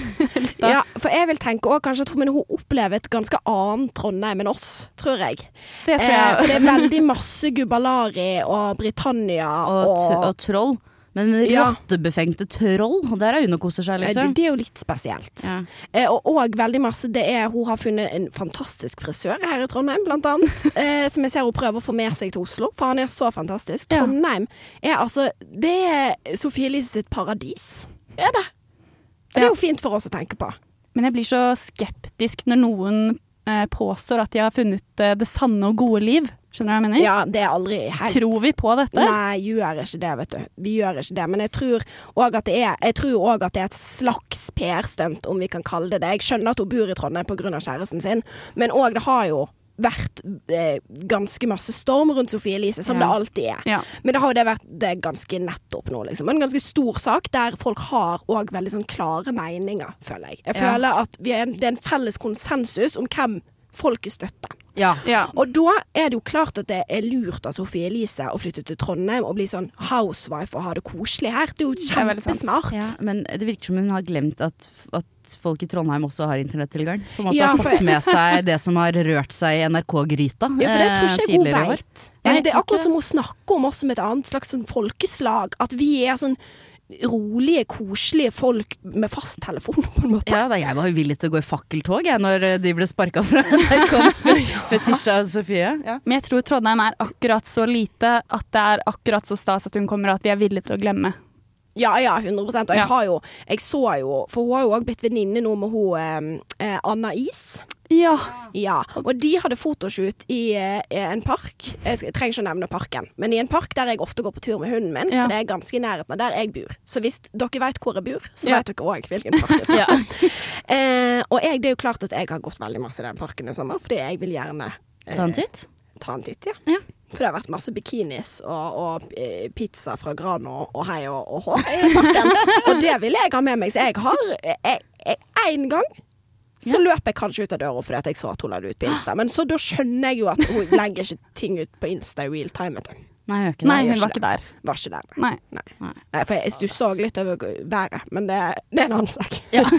A: Ja, for jeg vil tenke også kanskje at hun, hun opplever et ganske annet Trondheim enn oss, tror jeg.
C: Det tror
A: Eh, for det er veldig masse Gubalari og Britannia
B: Og,
A: og,
B: og troll. Men
A: Ja.
B: rottebefengte troll, der er hun og koser seg, liksom.
A: det, det er jo litt spesielt.
B: Ja.
A: Eh, og, og veldig masse det er Hun har funnet en fantastisk frisør her i Trondheim, blant annet. eh, som jeg ser hun prøver å få med seg til Oslo, for han er så fantastisk.
C: Ja.
A: Trondheim er altså Det er Sofie Elise sitt paradis. Er det. Og det er jo fint for oss å tenke på.
C: Men jeg blir så skeptisk når noen eh, påstår at de har funnet eh, det sanne og gode liv. Skjønner du hva jeg mener?
A: Ja, det er aldri helt
C: Tror vi på dette?
A: Nei, gjør ikke det, vet du. Vi gjør ikke det. Men jeg tror òg at at det er et slags PR-stunt, om vi kan kalle det det. Jeg skjønner at hun bor i Trondheim pga. kjæresten sin, men òg det har jo vært eh, ganske masse storm rundt Sofie Elise, som
B: Ja.
A: det alltid er.
C: Ja.
A: Men det har jo det vært det ganske nettopp nå, liksom. En ganske stor sak der folk har òg veldig sånn klare meninger, føler jeg. Jeg
B: Ja.
A: føler at vi er en, det er en felles konsensus om hvem folket støtter.
B: Ja.
C: Ja.
A: Og da er det jo klart at det er lurt av Sofie Elise å flytte til Trondheim og bli sånn housewife og ha det koselig her. Det er jo kjempesmart.
B: Ja, men det virker som hun har glemt at, at folk i Trondheim også har internettilgang. På en måte
A: Ja,
B: har fått med seg det som har rørt seg i NRK-gryta
A: Ja, for det tror
B: eh,
A: ikke jeg hun
B: tidligere i år.
A: veit.
B: Nei, jeg
A: Det er akkurat som hun snakker om oss som et annet slags sånn folkeslag. At vi er sånn rolige, koselige folk med fasttelefon, på en måte.
B: Ja, da, jeg var jo villig til å gå i fakkeltog jeg, når eh, de ble sparka fra NRK. Fetisha og Sofie. Ja.
C: Men jeg tror Trondheim er akkurat så lite at det er akkurat så stas at hun kommer, at vi er villige til å glemme.
A: Ja, ja, 100 Og jeg
C: Ja.
A: har jo Jeg så jo For hun har jo òg blitt venninne nå med hun eh, eh, Anna Is.
C: Ja.
A: Ja, og de hadde fotoshoot i eh, en park. Jeg, skal, jeg trenger ikke å nevne parken, men i en park der jeg ofte går på tur med hunden min.
C: Ja.
A: For det er ganske i nærheten av der jeg bor. Så hvis dere vet hvor jeg bor, så
C: Ja.
A: vet dere òg hvilken park det er. Eh, og jeg, det er jo klart at jeg har gått veldig masse i den parken i sommer, fordi jeg vil gjerne eh,
B: Ta en titt.
A: ta en titt, ja.
B: Ja.
A: For det har vært masse bikinis og, og eh, pizza fra Grano og hei og, og hå i parken. og det vil jeg ha med meg. Så jeg har jeg- En gang så løper jeg kanskje ut av døra fordi at jeg så at hun la det ut på Insta. Men så da skjønner jeg jo at hun legger ikke ting ut på Insta i real time. Vet du.
B: Nei, ikke.
C: Nei, hun
A: ikke
C: var ikke der.
A: Var ikke der.
C: Nei.
A: Nei.
B: Nei.
A: Nei, for jeg stussa òg litt over været, men det, det er en annen sak.
B: Ja.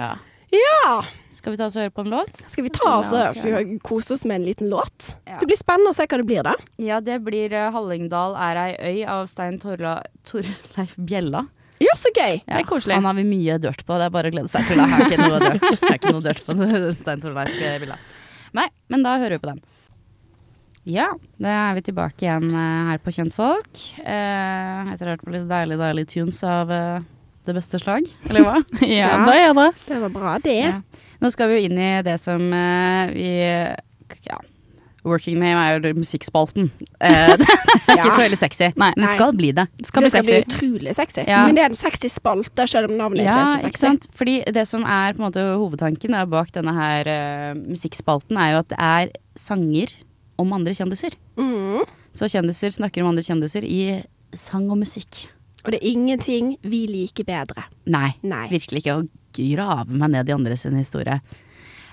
B: ja.
A: Ja!
B: Skal vi ta oss og høre på en låt?
A: Skal vi ta oss og kose oss med en liten låt?
B: Ja.
A: Det blir spennende å se hva det blir, da.
B: Ja, det blir eh, 'Hallingdal er ei øy' av Stein Torla, Torleif Bjella.
A: Ja, så gøy.
B: Ja,
C: Det er koselig.
B: Han har vi mye dørt på. Det er bare å glede seg til. Det har ikke noe dørt, er ikke noe dørt på Stein Torleif Bjella. Nei, men da hører vi på den. Ja, da er vi tilbake igjen eh, her på Kjentfolk. Eh, etter å ha hørt på litt deilig, deilig tunes av eh, det beste slag, eller hva?
C: Ja,
A: Ja.
C: da er det.
A: Det var bra, det.
B: Ja. Nå skal vi jo inn i det som eh, vi Ja. Working name er jo musikkspalten. Eh, det er ikke
A: Ja.
B: så veldig sexy,
C: Nei.
B: men det skal bli det.
C: Det skal
A: det
C: bli
A: skal bli utrolig sexy.
B: Ja.
A: Men det er en sexy spalte, selv om navnet ikke er så sexy.
B: ikke sant? Fordi det som er på en måte hovedtanken da, bak denne her uh, musikkspalten, er jo at det er sanger om andre kjendiser.
A: Mm.
B: Så kjendiser snakker om andre kjendiser i sang og musikk.
A: Og det er ingenting vi liker bedre.
B: Nei,
A: Nei.
B: virkelig ikke å grave meg ned i andre sin historie.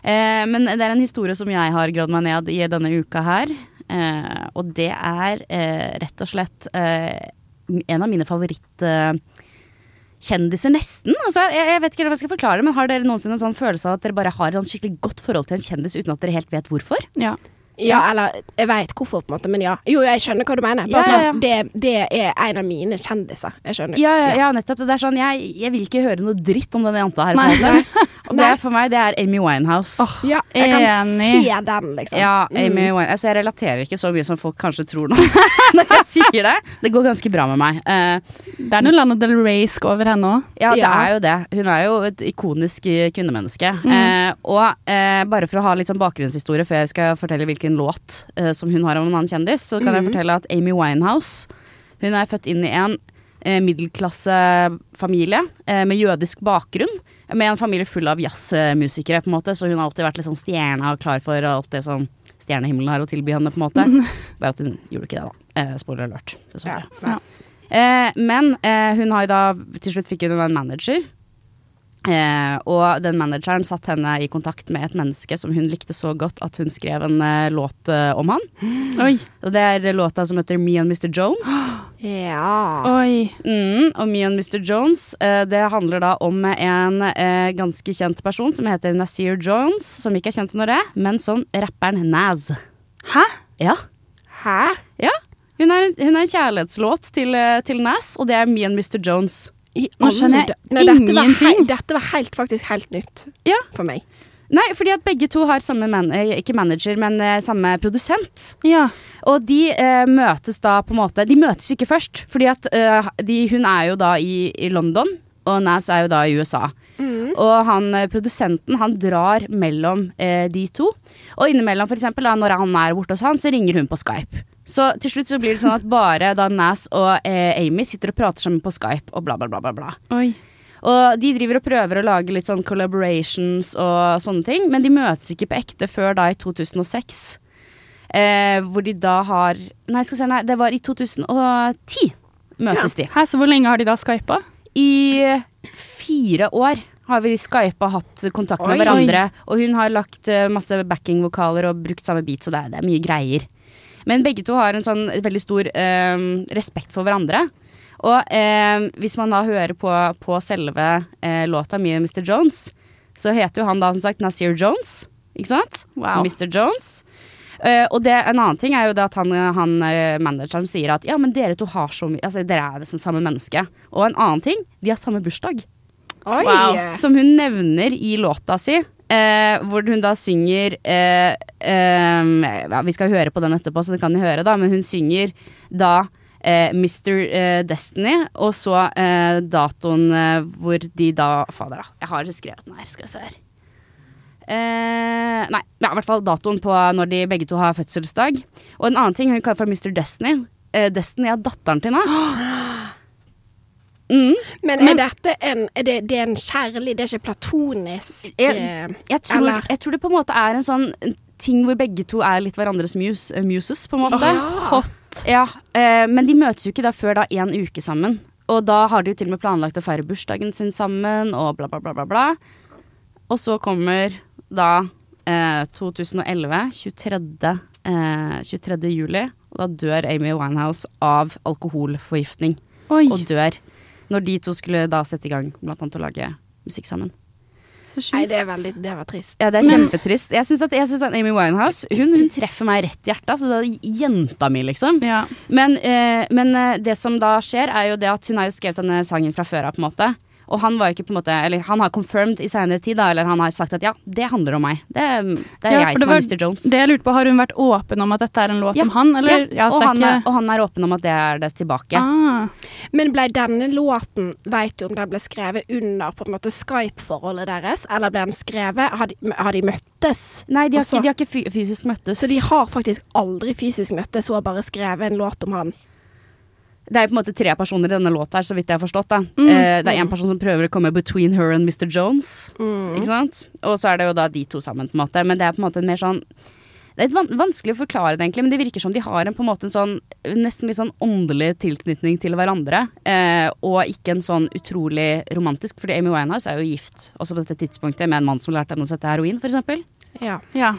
B: Eh, men det er en historie som jeg har gravd meg ned i denne uka her. Eh, og det er eh, rett og slett eh, en av mine favorittkjendiser, nesten. Altså, jeg, jeg vet ikke hva jeg skal forklare, men har dere noensinne en sånn følelse av at dere bare har et sånn skikkelig godt forhold til en kjendis uten at dere helt vet hvorfor?
C: Ja.
A: Ja, eller jeg veit hvorfor, på en måte, men ja. Jo, jeg skjønner hva du mener. Bare
B: Ja, ja, ja.
A: sånn, det, det er en av mine kjendiser. Jeg skjønner.
B: Ja, ja, ja nettopp. Det er sånn, jeg, jeg vil ikke høre noe dritt om denne jenta her. på
C: Nei.
B: Og det er for meg, det er Amy Winehouse.
A: Ja, jeg kan
C: Enig.
A: se den, liksom.
B: Ja, Amy Winehouse. Altså, jeg relaterer ikke så mye som folk kanskje tror nå når jeg sier det. Det går ganske bra med meg. Uh,
C: Det er noe Lana Del Rey-sk over henne òg.
B: ja, det
A: Ja.
B: er jo det. Hun er jo et ikonisk kvinnemenneske. kvinnemenneske. Uh, og uh, bare for å ha litt sånn bakgrunnshistorie før jeg skal fortelle hvilken låt eh, som hun har om en annen kjendis, så kan jeg fortelle at Amy Winehouse Hun er født inn i en eh, middelklassefamilie eh, med jødisk bakgrunn. Med en familie full av jazzmusikere, på en måte, så hun har alltid vært litt sånn stjerna og klar for alt det som stjernehimmelen har å tilby henne, på en måte. Bare at hun gjorde ikke det, da. Eh, spoiler alert, dessverre.
A: Ja.
B: Eh, men eh, hun har jo da Til slutt fikk hun en manager. Eh, og den manageren satt henne i kontakt med et menneske som hun likte så godt at hun skrev en eh, låt eh, om han.
C: Oi.
B: Og det er låta som heter Me and Mr. Jones.
A: Ja.
C: Oi.
B: Mm, og Me and Mr. Jones, eh, det handler da om en eh, ganske kjent person som heter Nasir Jones, som ikke er kjent under det, men som rapperen Naz.
C: Hæ?
B: Ja.
A: Hæ?
B: ja. Hun er, hun er en kjærlighetslåt til, eh, til Naz, og det er Me and Mr. Jones.
C: Nå skjønner jeg
A: ingenting. dette var
C: ingenting.
A: Dette var helt, faktisk helt nytt
B: Ja.
A: for meg.
B: Nei, fordi at begge to har samme man eh, ikke manager, men eh, samme produsent.
C: Ja.
B: Og de eh, møtes da på en måte De møtes ikke først, fordi at eh, de, hun er jo da i, i London, og Nas er jo da i USA. Og han eh, produsenten han drar mellom de to. Og innimellom, for eksempel, da, når han er borte hos han, så ringer hun på Skype. Så til slutt så blir det sånn at bare da Nas og Amy sitter og prater sammen på Skype, og bla, bla, bla, bla. bla.
C: Oi.
B: Og de driver og prøver å lage litt sånn collaborations og sånne ting, men de møtes ikke på ekte før da i 2006. Eh, hvor de da har Nei, skal vi se, nei, det var i 2010 møtes de.
C: Hæ, så hvor lenge har de da skypa?
B: I fire år har vi skypa hatt kontakt med
A: Oi.
B: hverandre. Og hun har lagt masse masse backingvokaler og brukt samme beat, så det er, det er mye greier. Men begge to har en sånn veldig stor eh, respekt for hverandre. Og eh, hvis man da hører på, på selve eh, låta mi, Mr. Jones, så heter jo han da som sagt Nasir Jones. Ikke sant?
C: Wow.
B: Mr. Jones. Eh, og det, en annen ting er jo det at han, han eh, manageren sier at ja, men dere to har så mye Altså, dere er liksom samme menneske. Og en annen ting, de har samme bursdag.
A: Oi!
C: Wow.
B: Som hun nevner i låta si. Eh, hvor hun da synger eh, eh, ja, Vi skal høre på den etterpå, så det kan dere høre, da. Men hun synger da eh, Mr. eh, Destiny, og så eh, datoen eh, hvor de da Fader, da. Jeg har skrevet den her, skal vi se her. Eh, nei, ja, i hvert fall datoen på når de begge to har fødselsdag. Og en annen ting hun kaller for Mr. Destiny. Eh, Destiny er datteren til Nas. Mm.
A: Men er dette en er det, det er en kjærlig, det er ikke platonisk
B: Jeg, jeg, tror, jeg tror det på en måte er en sånn ting hvor begge to er litt hverandres muse, muses, på en måte.
C: Hot.
B: Ja, eh, men de møtes jo ikke da før da en uke sammen. Og da har de jo til og med planlagt å feire bursdagen sin sammen, og bla, bla, bla, bla. bla. Og så kommer da eh, 2011, 23. Eh, 23. juli, og da dør Amy Winehouse av alkoholforgiftning.
C: Oi,
B: Og dør når de to skulle da sette i gang blant annet å lage musikk sammen.
C: Så
A: Nei, det er veldig Det var trist.
B: Ja, det er kjempetrist. Jeg syns at, at Amy Winehouse hun, hun treffer meg rett i hjertet. Altså, det er jenta mi, liksom.
C: Ja.
B: Men, eh, men eh, det som da skjer, er jo det at hun har jo skrevet denne sangen fra før av, på en måte. Og han var jo ikke på en måte Eller han har confirmed i senere tid, da, eller han har sagt at ja, det handler om meg. Det, det er
C: Ja,
B: jeg
C: det
B: som
C: var
B: er Mr. Jones.
C: Det jeg lurte på, Har hun vært åpen om at dette er en låt
B: Ja,
C: om han, eller?
B: ja, og, han er, og han er åpen om at det er det tilbake.
C: Ah,
A: Men ble denne låten Vet du om den ble skrevet under på en måte Skype-forholdet deres? Eller ble den skrevet Har de, har de møttes?
B: Nei, de har,
A: Og
B: ikke, de har ikke fysisk møttes.
A: Så de har faktisk aldri fysisk møttes, hun har bare skrevet en låt om han.
B: Det er på en måte tre personer i denne låta her, så vidt jeg har forstått. Da.
C: Mm.
B: Eh, det er en person som prøver å komme between her and Mr. Jones.
A: Mm.
B: Ikke sant? Og så er det jo da de to sammen, på en måte. Men det er på en måte en mer sånn Det er van vanskelig å forklare det, egentlig, men det virker som de har en på en måte en sånn nesten litt sånn åndelig tilknytning til hverandre. Eh, og ikke en sånn utrolig romantisk, fordi Amy Winehouse er jo gift også på dette tidspunktet med en mann som lærte henne å sette heroin, f.eks.
A: Ja.
C: ja.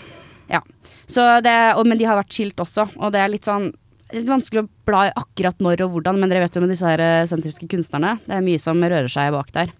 B: Ja. Så det, og, men de har vært skilt også, og det er litt sånn litt vanskelig å bla i akkurat når og hvordan, men dere vet jo med disse her eh, sentriske kunstnerne, det er mye som rører seg bak der.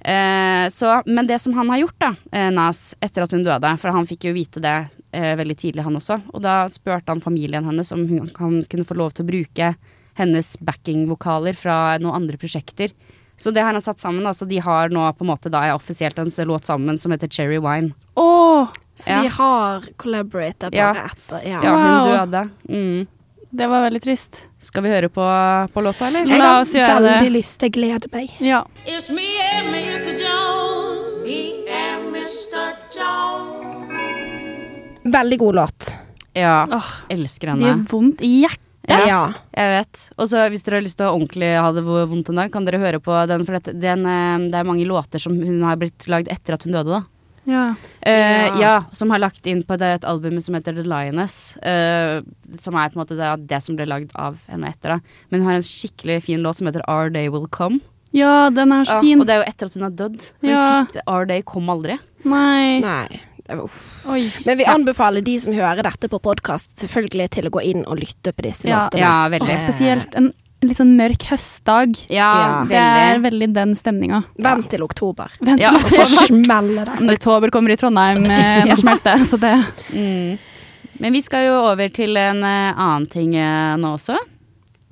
B: Eh, så, men det som han har gjort, da, eh, Nas, etter at hun døde, for han fikk jo vite det eh, veldig tidlig, han også, og da spurte han familien hennes om hun, han kunne få lov til å bruke hennes backingvokaler fra noen andre prosjekter Så det har han satt sammen. Altså de har nå på en måte da er offisielt en låt sammen som heter Cherry Wine.
C: Åh,
A: Så
B: Ja.
A: de har collaborated
B: Ja,
A: bare etter.
B: ja
A: Ja.
B: hun døde. Mm.
C: Det var veldig trist.
B: Skal vi høre på, på låta, eller?
A: Jeg
C: La
A: har
C: oss gjøre
A: veldig
C: det.
A: lyst. Jeg gleder meg.
C: Ja.
E: It's me and Mr. Jones. Me and Mr. Jones.
A: Veldig god låt.
B: Ja.
C: Oh,
B: Elsker
C: det
B: henne.
C: gjør vondt i hjertet.
B: Ja.
A: Ja.
B: Jeg vet. Og så hvis dere har lyst til å ordentlig ha det vondt en dag, kan dere høre på den. For det, den, eh, det er mange låter som hun har blitt lagd etter at hun døde, da.
C: Ja.
B: Uh,
A: Ja.
B: ja, som har lagt inn på det, et album som heter The Lioness. Uh, som er på en måte det, det som ble lagd av henne etter. da Men hun har en skikkelig fin låt som heter Our Day Will Come.
C: ja, den er så fin.
B: og det er jo etter at hun har dødd. Så
C: Ja.
B: fikk Our Day kom aldri.
C: Nei.
A: Nei. Uff.
C: Oi.
A: Men vi anbefaler de som hører dette på podkast, selvfølgelig til å gå inn og lytte på disse
C: Ja.
A: låtene.
B: Ja,
C: Og
B: veldig.
C: spesielt en litt sånn mørk høstdag.
B: Ja.
C: Det er
B: veldig.
C: den stemninga.
A: Vent til oktober.
C: Vent
B: Ja.
C: til
A: Så
C: oktober.
A: smeller det.
C: Oktober kommer i Trondheim eh, når som helst, det, så det
B: Mm. Men vi skal jo over til en eh, annen ting eh, nå også.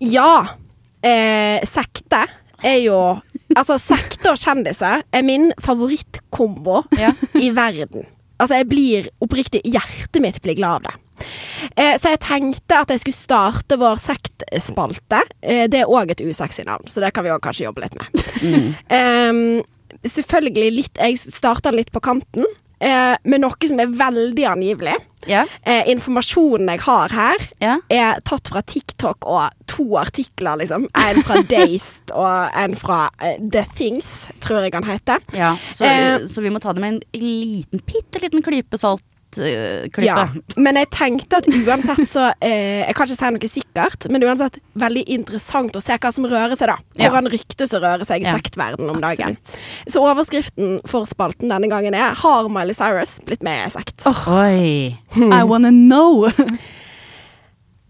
A: Ja. Eh, sekte er jo Altså, sekte og kjendiser er min favorittkombo
B: Ja.
A: i verden. Altså, jeg blir oppriktig Hjertet mitt blir glad av det. Eh, så jeg tenkte at jeg skulle starte vår sektspalte. Eh, det er òg et usexy navn, så det kan vi òg kanskje jobbe litt med.
B: Mm.
A: eh, selvfølgelig litt Jeg starter litt på kanten, eh, med noe som er veldig angivelig.
B: Yeah.
A: Eh, informasjonen jeg har her,
B: yeah.
A: er tatt fra TikTok og to artikler, liksom. En fra Dazed og en fra eh, The Things, tror jeg han heter.
B: ja. Så,
A: Eh,
B: så vi må ta det med en liten, bitte liten klype salt.
A: Ja, men jeg tenkte at uansett så eh, Jeg kan ikke si noe sikkert, men uansett veldig interessant å se hva som rører seg, da.
B: Ja.
A: Hvordan ryktes å røre seg i
B: Ja.
A: sektverdenen om dagen.
C: Absolutt.
A: Så overskriften for spalten denne gangen er 'Har Miley Cyrus blitt med i sekt?'
B: Oi.
C: I wanna know.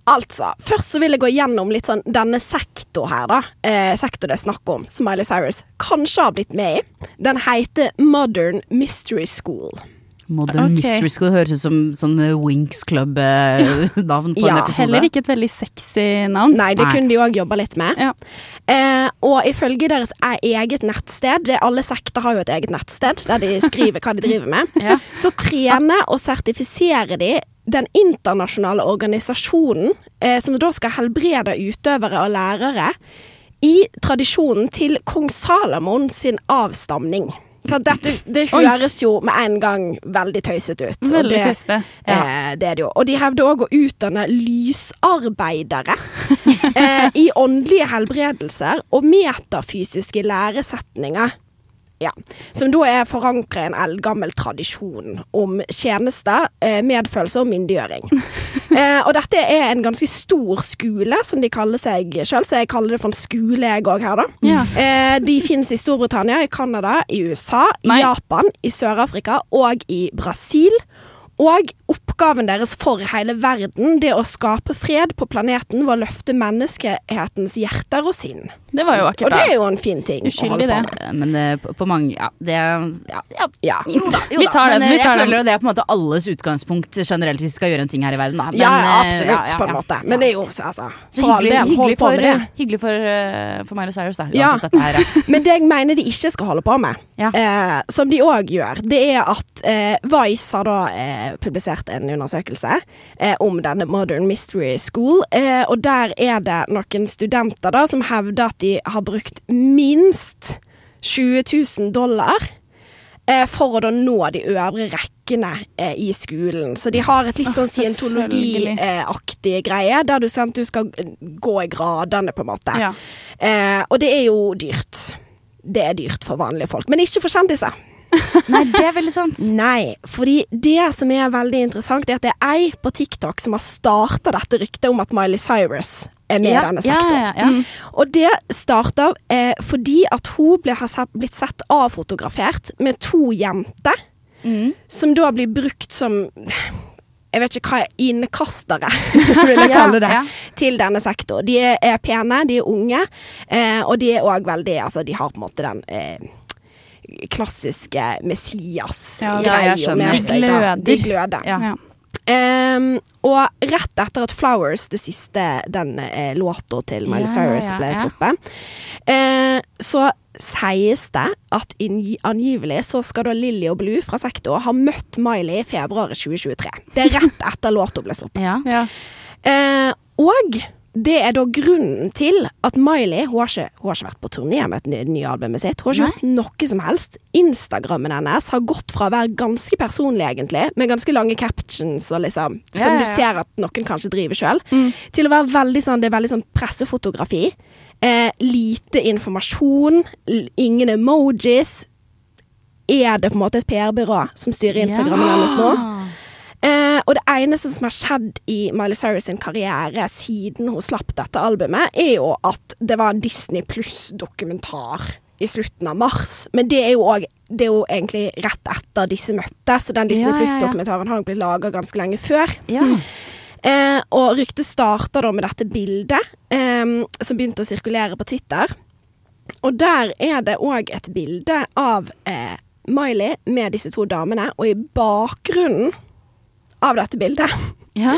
A: Altså, først så vil jeg gå gjennom litt sånn denne sektor her, da. Eh, sektor det er snakk om, som Miley Cyrus kanskje har blitt med i. Den heter Modern Mystery School.
B: Modern
C: okay.
B: Mystery School høres ut som sånn Winks Winx Club-navn på en
A: Ja.
B: episode.
C: Heller ikke et veldig sexy navn.
A: Nei, det
B: Nei.
A: kunne de òg jobba litt med.
C: Ja.
A: Eh, og ifølge deres e- eget nettsted, det, alle sekter har jo et eget nettsted der de skriver hva de driver med,
B: Ja.
A: så trener og sertifiserer de den internasjonale organisasjonen eh, som da skal helbrede utøvere og lærere i tradisjonen til kong Salomon sin avstamning. Så dette det høres jo med en gang veldig tøysete ut.
C: Veldig
A: det-
C: tøyste.
A: Eh, det er det jo. Og de hevder òg å utdanne lysarbeidere eh, i åndelige helbredelser og metafysiske læresetninger. Ja. Som da er forankra i en eldgammel tradisjon om tjenester, eh, medfølelse og myndiggjøring. Eh, og dette er en ganske stor skole, som de kaller seg sjøl, så jeg kaller det for en skole, jeg òg her, da.
C: Ja.
A: Eh, de fins i Storbritannia, i Canada, i USA, i
C: Nei.
A: Japan, i Sør-Afrika og i Brasil. Og oppgaven deres for hele verden, det å skape fred på planeten ved å løfte menneskehetens hjerter og sinn.
C: Det var jo
A: akkurat
C: Og
A: det er jo en fin ting å
C: Uskyldig, det.
A: med.
B: Eh, Men det, på, på mange Ja, det ja, ja.
A: Ja.
B: Jo da, jo
C: Vi
B: da.
C: tar den,
B: Men
C: vi
B: eh,
C: tar
B: jeg føler jo det er på en måte alles utgangspunkt generelt hvis vi skal gjøre en ting her i verden. Da. Men,
A: ja,
B: eh,
A: absolutt,
B: ja, ja,
A: på en måte. Men det er jo altså,
B: Så hyggelig,
A: del,
B: hyggelig, for,
A: det.
B: hyggelig for, uh, for Miley Cyrus, da. Uansett
A: Ja.
B: dette her. Ja.
A: Men det jeg mener de ikke skal holde på med,
B: Ja.
A: eh, som de òg gjør, det er at eh, Vice har da eh, publisert en undersøkelse eh, om denne Modern Mystery School, eh, og der er det noen studenter da som hevder at de har brukt minst 20 000 dollar eh, for å nå de øvre rekkene eh, i skolen. Så de har et litt sånn scientologiaktig greie, der du, sant, du skal eh, gå i gradene, på en måte.
C: Ja.
A: Eh, og det er jo dyrt. Det er dyrt for vanlige folk, men ikke for kjendiser.
B: Nei, det er veldig sant.
A: Nei, fordi det som er veldig interessant, er at det er ei på TikTok som har starta dette ryktet om at Miley Cyrus er med i denne
B: ja, ja, mm.
A: Og det starta eh, fordi at hun ble, har blitt sett avfotografert med to jenter,
B: Mm.
A: som da blir brukt som jeg vet ikke hva er innkastere, vil jeg kalle det,
B: ja.
A: til denne sektor. De er, pene, de er unge, eh, og de er òg veldig Altså, de har på en måte den eh, klassiske Messias-greia
B: ja,
A: med
C: De
A: seg. da.
C: gløder.
A: De gløder.
B: Ja.
A: Ehm, og rett etter at Flowers, det siste, den eh, låta til Miley
B: Ja,
A: Cyrus, ble
B: ja.
A: sluppet, eh, så sies det at angivelig så skal da Lilly og Blue fra Sektor ha møtt Miley i februar 2023. Det er rett etter låta ble sluppet.
B: Ja.
C: Ja.
A: Eh, og det er da grunnen til at Miley Hun har ikke, hun har ikke vært på turné med et ny, nye albumet sitt. Hun har ikke gjort noe som helst. Instagrammen hennes har gått fra å være ganske personlig, egentlig, med ganske lange captions og liksom
B: Ja,
A: Som
B: ja,
A: du ser at noen kanskje driver sjøl, til å være veldig sånn Det er veldig sånn pressefotografi. Eh, lite informasjon. Ingen emojis. Er det på en måte et PR-byrå som styrer Instagrammen hennes nå? Eh, og det eneste som har skjedd i Miley Cyrus sin karriere siden hun slapp dette albumet, er jo at det var en Disney Pluss-dokumentar i slutten av mars. Men det er jo òg Det er jo egentlig rett etter disse møttes, så den Disney
B: Ja.
A: Pluss-dokumentaren har nok blitt laga ganske lenge før.
B: Ja.
A: Eh, og ryktet starta da med dette bildet, eh, som begynte å sirkulere på Twitter. Og der er det òg et bilde av eh, Miley med disse to damene, og i bakgrunnen av dette bildet
B: Ja.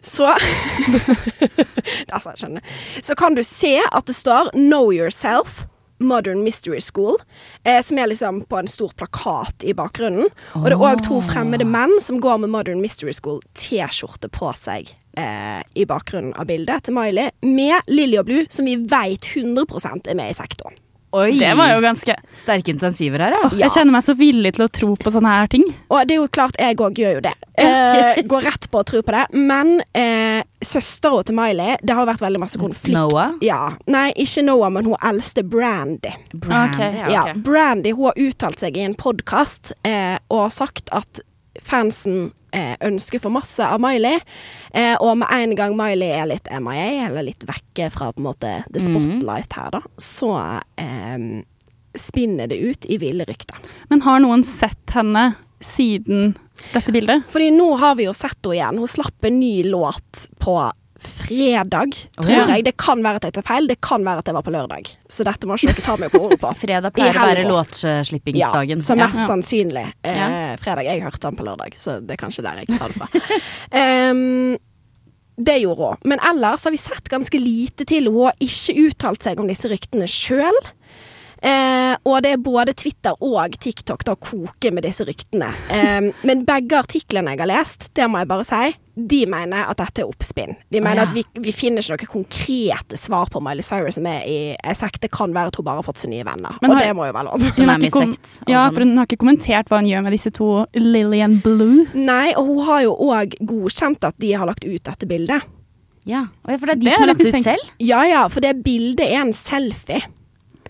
A: så Altså, jeg skjønner. Så kan du se at det står 'Know Yourself'. Modern Mystery School, eh, som er liksom på en stor plakat i bakgrunnen. Og det er òg to fremmede menn som går med Modern Mystery School-T-skjorte på seg eh, i bakgrunnen av bildet til Miley, med Lilly og Blue, som vi veit 100% er med i sektoren.
B: Oi.
C: Det var jo ganske
B: Sterke intensiver her, ja.
C: Jeg kjenner meg så villig til å tro på sånne her ting.
A: Og det er jo klart, jeg òg gjør jo det. Eh, går rett på å tro på det. Men eh, søstera til Miley, det har jo vært veldig masse konflikt.
B: Noah?
A: Ja. Nei, ikke Noah, men hun eldste Brandy.
B: Brandy,
C: okay,
B: ja.
A: Ja. Brandy hun har uttalt seg i en podkast eh, og sagt at fansen ønsker for masse av Miley. Eh, og med en gang Miley er litt MIA, eller litt vekke fra på en måte the spotlight her, da, så eh, spinner det ut i ville rykter.
C: Men har noen sett henne siden dette bildet?
A: Fordi nå har vi jo sett henne igjen. Hun slapp en ny låt på fredag, tror
B: ja.
A: jeg. Det kan være at jeg tar feil, det kan være at det var på lørdag. Så dette må ikke dere ta meg på ordet på.
B: Fredag pleier å være låtslippingsdagen.
A: Ja, så mest
B: Ja.
A: sannsynlig eh, fredag. Jeg hørte den på lørdag, så det er kanskje der jeg tar det fra. um, det gjorde hun. Men ellers har vi sett ganske lite til. Hun har ikke uttalt seg om disse ryktene sjøl. Eh, og det er både Twitter og TikTok da koker med disse ryktene. Eh, men begge artiklene jeg har lest, det må jeg bare si, de mener at dette er oppspinn. De mener
B: ja.
A: at vi, vi finner ikke noen konkrete svar på Miley Cyrus som er i sekt. Det kan være at hun bare har fått seg nye venner.
C: Men
A: og
C: har-
A: det må jo være lov.
C: Hun har ikke kom- Ja, for hun har ikke kommentert hva hun gjør med disse to Lillian Blue.
A: Nei, og hun har jo òg godkjent at de har lagt ut dette bildet.
B: Ja. For det er de
C: Det
B: som har lagt ut selv?
A: Ja ja, for det bildet er en selfie.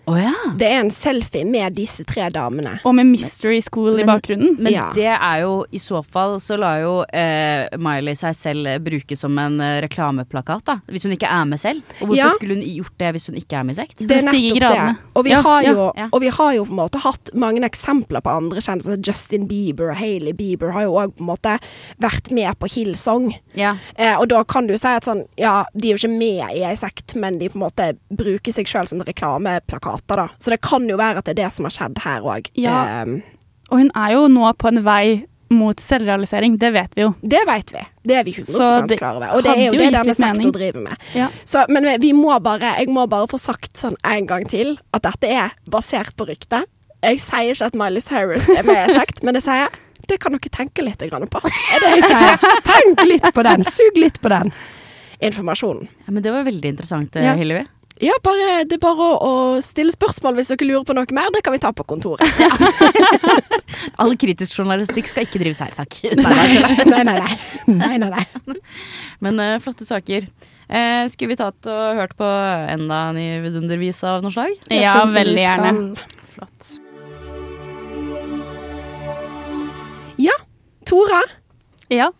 B: Å ja.
A: Det er en selfie med disse tre damene.
C: Og med Mystery School i bakgrunnen.
B: Men
A: Ja.
B: det er jo i så fall så lar jo eh, Miley seg selv eh, bruke som en eh, reklameplakat, da. Hvis hun ikke er med selv. Og hvorfor
A: Ja.
B: skulle hun gjort det hvis hun ikke er med i sekt?
A: Det er nettopp det. Og vi,
C: Ja,
A: har jo,
B: ja.
A: og vi har jo på en måte hatt mange eksempler på andre kjendiser. Justin Bieber og Hailey Bieber har jo òg på en måte vært med på Hillsong.
B: Ja.
A: Eh, og da kan du si at sånn, ja, de er jo ikke med i ei sekt, men de på en måte bruker seg sjøl som reklameplakater, da. Så det kan jo være at det er det som har skjedd her òg.
C: Ja. Og hun er jo nå på en vei mot selvrealisering, det vet vi jo.
A: det vet vi. Det er vi 100
C: Så det
A: klar over. Og det er jo
C: jo
A: det denne sektor driver med.
C: Ja.
A: Så, men vi må bare, jeg må bare få sagt sånn en gang til at dette er basert på rykte. Jeg sier ikke at Miley Cyrus er med i sekt, men jeg sier det kan dere tenke litt på. Er det jeg sier. Tenk litt på den. Sug litt på den informasjonen.
B: ja, men det var veldig interessant,
C: Ja.
B: Hillevi.
A: Ja, bare, det er bare å, å stille spørsmål hvis dere lurer på noe mer. Det kan vi ta på kontoret.
B: All kritisk journalistikk skal ikke drives her, takk. Nei, nei.
A: Nei, nei, nei. nei.
B: Men uh, flotte saker. Uh, skulle vi tatt og hørt på enda en ny vidundervis av noe slag?
C: Ja, veldig gjerne.
B: Flott.
A: Ja, Tora,
C: Ja.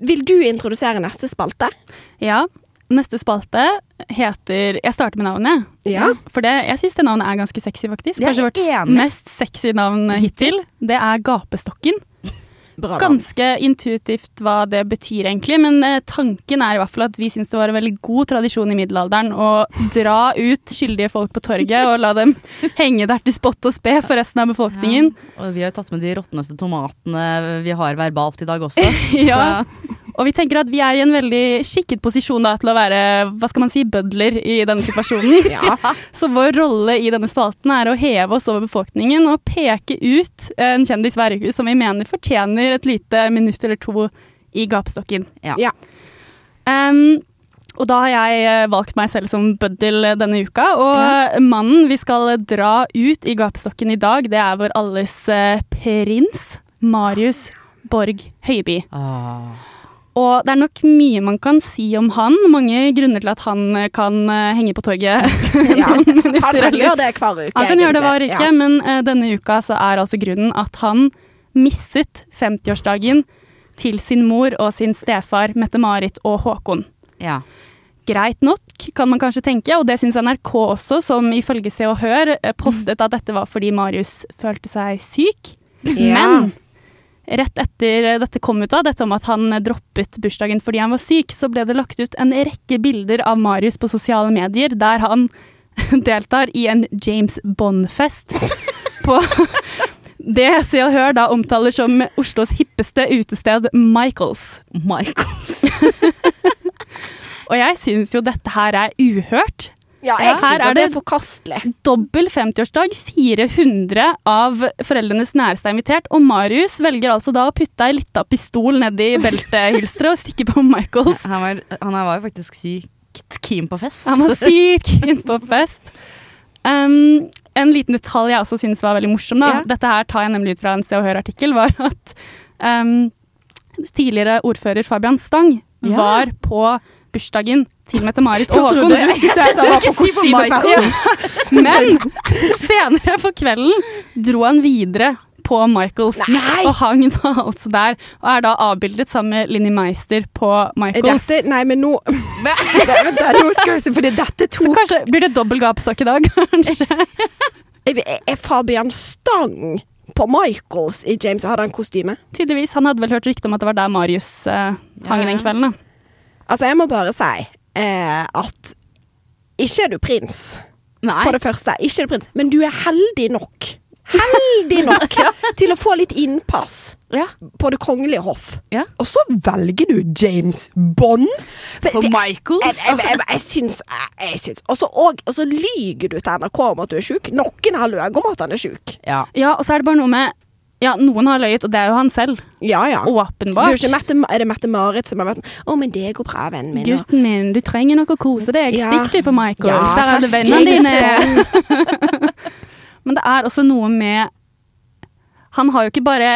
A: vil du introdusere neste spalte?
C: ja. Neste spalte heter Jeg starter med navnet.
A: Ja.
C: For det, jeg syns det navnet er ganske sexy, faktisk. Kanskje vårt mest sexy navn hittil. Det er Gapestokken.
A: Bra
C: ganske intuitivt hva det betyr, egentlig. Men eh, tanken er i hvert fall at vi syns det var en veldig god tradisjon i middelalderen å dra ut skyldige folk på torget og la dem henge der til spott og spe for resten av befolkningen.
B: Og vi har jo tatt med de råtneste tomatene vi har verbalt i dag også.
C: Ja.
B: Så,
C: Og vi tenker at vi er i en veldig skikket posisjon da, til å være hva skal man si, bødler i denne situasjonen.
A: Ja.
C: Så vår rolle i denne spalten er å heve oss over befolkningen og peke ut en kjendis hver uke som vi mener fortjener et lite minutt eller to i gapestokken.
B: ja.
A: Ja.
C: Um, og da har jeg eh, valgt meg selv som bøddel denne uka. Og mannen vi skal dra ut i gapestokken i dag, det er vår alles eh, prins, Marius Borg Høiby.
B: Ah.
C: Og det er nok mye man kan si om han. Mange grunner til at han eh, kan eh, henge på torget.
A: Ja. Han kan gjøre det hver uke.
C: han kan gjøre det hver
A: uke,
C: uke, men eh, denne uka så er altså grunnen at han misset 50-årsdagen til sin mor og sin stefar Mette-Marit og Håkon.
B: ja.
C: Greit nok, kan man kanskje tenke, og det syns NRK også, som ifølge Se og Hør eh, postet at dette var fordi Marius følte seg syk.
A: Ja.
C: Men rett etter dette kom ut av, dette om at han droppet bursdagen fordi han var syk, så ble det lagt ut en rekke bilder av Marius på sosiale medier der han deltar i en James Bond-fest på det Se og Hør da omtaler som Oslos hippeste utested Michaels.
B: Michaels.
C: Og jeg syns jo dette her er uhørt.
A: Ja,
C: Ja,
A: jeg syns
C: her er
A: at det er
C: det-
A: forkastelig.
C: Dobbel 50-årsdag, 400 av foreldrenes næreste er invitert, og Marius velger altså da å putte ei lita pistol nedi beltehylsteret og stikke på Michaels.
B: Han var, han var jo faktisk sykt keen på fest.
C: Han var sykt keen på fest. Um, en liten detalj jeg også synes var veldig morsom, da.
B: Ja.
C: dette her tar jeg nemlig ut fra en Se og Hør-artikkel, var at um, tidligere ordfører Fabian Stang
B: Ja.
C: var på bursdagen til Mette-Marit og
A: Jeg trodde
C: Håkon.
A: du skulle si at han var på
B: kostymefesten! si.
C: Men senere på kvelden dro han videre på Michaels
A: Nei!
C: og hang da altså der, og er da avbildet sammen med Linni Meister på Michaels.
A: Dette, nei, men nå Vent da, Nå skal vi se, fordi dette
C: Så kanskje blir det dobbel gapstokk i dag, kanskje.
A: Er er Fabian Stang på Michaels i James hadde han kostyme?
C: Tydeligvis. Han hadde vel hørt rykte om at det var der Marius eh, hang
B: Ja, ja.
C: den kvelden. Da.
A: Altså, jeg må bare si eh, at ikke er du prins,
B: Nei.
A: for det første. Ikke er du prins, men du er heldig nok. Heldig nok til å få litt innpass
B: Ja.
A: på Det kongelige hoff.
B: Ja.
A: Og så velger du James Bond. For det-
B: Michaels.
A: Jeg, jeg, syns jeg, syns Og så lyger du til NRK om at du er sjuk. Noen har løyet om at han er sjuk.
B: Ja.
C: Ja, og så er det bare noe med Ja, noen har løyet, og det er jo han selv.
A: Ja, ja. Det er,
C: Åpenbart.
A: jo ikke Mette, er det Mette-Marit som har vært Å, men det går bra, vennen min.
C: Gutten min, du trenger nok å kose deg.
A: Ja.
C: Stikk deg på Michaels.
A: Ja,
C: Der er alle vennene dine. Det er også noe med Han har jo ikke bare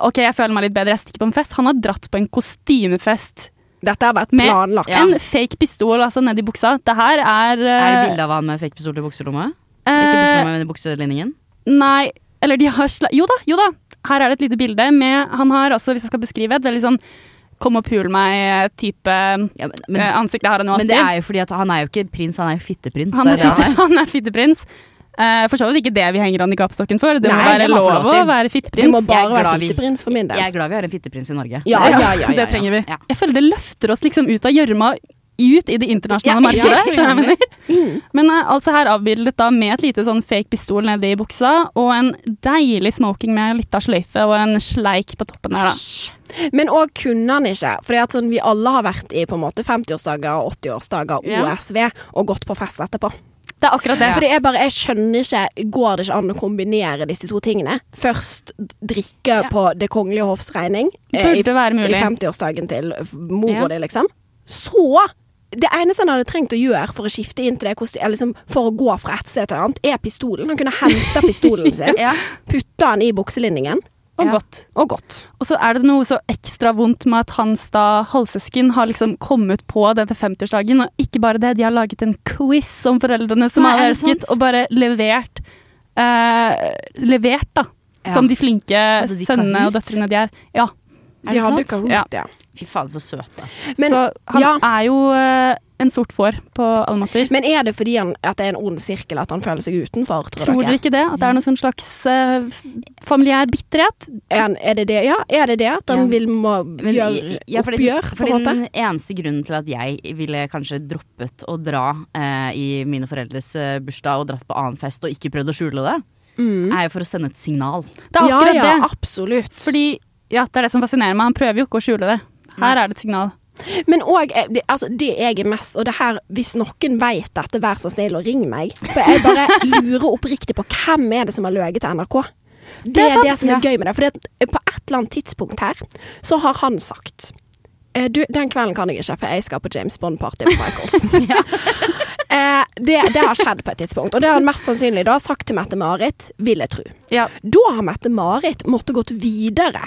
C: OK, jeg føler meg litt bedre, jeg stikker på en fest. Han har dratt på en kostymefest
A: Dette har vært
C: Med
A: planlagt.
B: Ja.
C: En fake pistol altså nedi buksa. Det her er,
B: Er det
C: eh,
B: bilde av han med fake pistol i bukselomma?
C: Uh,
B: Ikke bukselomma, men i bukselinningen?
C: Nei, eller de har sla... Jo da, jo da. Her er det et lite bilde med Han har også, hvis jeg skal beskrive, et veldig sånn kom og pul meg-type
B: Ja,
C: eh, ansikt. Det har han jo
B: men det er jo fordi at han er jo ikke prins, han er jo fitteprins.
C: Han er fitte, han er fitteprins. Eh, for så vidt ikke det vi henger han i gapestokken for. Det må
B: Nei,
C: være
B: det må han
C: lov å være fitteprins.
A: Du
B: må
A: bare være fitteprins for min del.
B: Jeg er glad vi har en fitteprins i Norge.
A: Ja, ja, ja, ja,
C: det trenger vi.
B: Ja.
C: Jeg føler det løfter oss liksom ut av gjørma ut i det internasjonale
B: Ja,
C: markedet. mener. Men uh, altså her avbildet da med et lite sånn fake pistol nede i buksa, og en deilig smoking med litt av sløyfe og en sleik på toppen der, da.
A: Men òg kunne han ikke. Fordi sånn, vi alle har vært i på en måte 50-årsdager og 80-årsdager
B: Ja.
A: OSV og gått på fest etterpå.
C: Det er akkurat det.
A: Fordi jeg bare, jeg skjønner ikke Går det ikke an å kombinere disse to tingene? Først drikke
B: Ja.
A: på Det kongelige hoffs regning eh, i, i 50-årsdagen til mora
B: Ja.
A: di, liksom. Så det eneste han hadde trengt å gjøre for å skifte inn til det kostymet, liksom for å gå fra et sted til et annet, er pistolen. Han kunne henta pistolen sin,
B: Ja.
A: putta den i bukselinningen,
C: Og
B: Ja.
C: godt.
A: og godt.
C: Og så er det noe så ekstra vondt med at hans da halvsøsken har liksom kommet på denne 50-årsdagen, og ikke bare det, de har laget en quiz om foreldrene som
B: Nei,
C: alle
B: er
C: elsket, og bare levert eh, Levert, da.
B: Ja.
C: Som de flinke
B: de
C: sønnene og døtrene de er. Ja.
B: Er
A: De
B: har?
A: Kahoot,
C: Ja.
A: ja.
B: Fy faen, så søte.
A: Men,
C: så han
A: ja.
C: er jo eh, en sort får på alle måter.
A: Men er det fordi han, at det er en ond sirkel at han føler seg utenfor, tror,
C: Tror dere ikke det? At det er noen sånn slags uh, familiær bitterhet?
A: Er, han, er det det? Ja, er det det? At han
B: Ja.
A: vil må gjøre
B: ja, fordi,
A: oppgjør, på en måte?
B: den eneste grunnen til at jeg ville kanskje droppet å dra uh, i mine foreldres uh, bursdag og dratt på annen fest og ikke prøvd å skjule det, er jo for å sende et signal.
C: Det er
A: ja, ja,
C: det.
A: absolutt.
C: Fordi ja, det er det som fascinerer meg. Han prøver jo ikke å skjule det. Her er det et signal.
A: Men òg det, altså, det jeg er mest Og det her, hvis noen vet dette, vær så snill å ringe meg. For jeg bare lurer oppriktig på hvem er det som har løyet til NRK. Det er det, som er gøy med det. For på et eller annet tidspunkt her, så har han sagt eh, du, Den kvelden kan jeg ikke, for jeg skal på James Bond-party på Michaels. eh, det, det har skjedd på et tidspunkt. Og det har han mest sannsynlig da sagt til Mette-Marit, vil jeg tro.
C: Ja.
A: Da har Mette-Marit måttet gått videre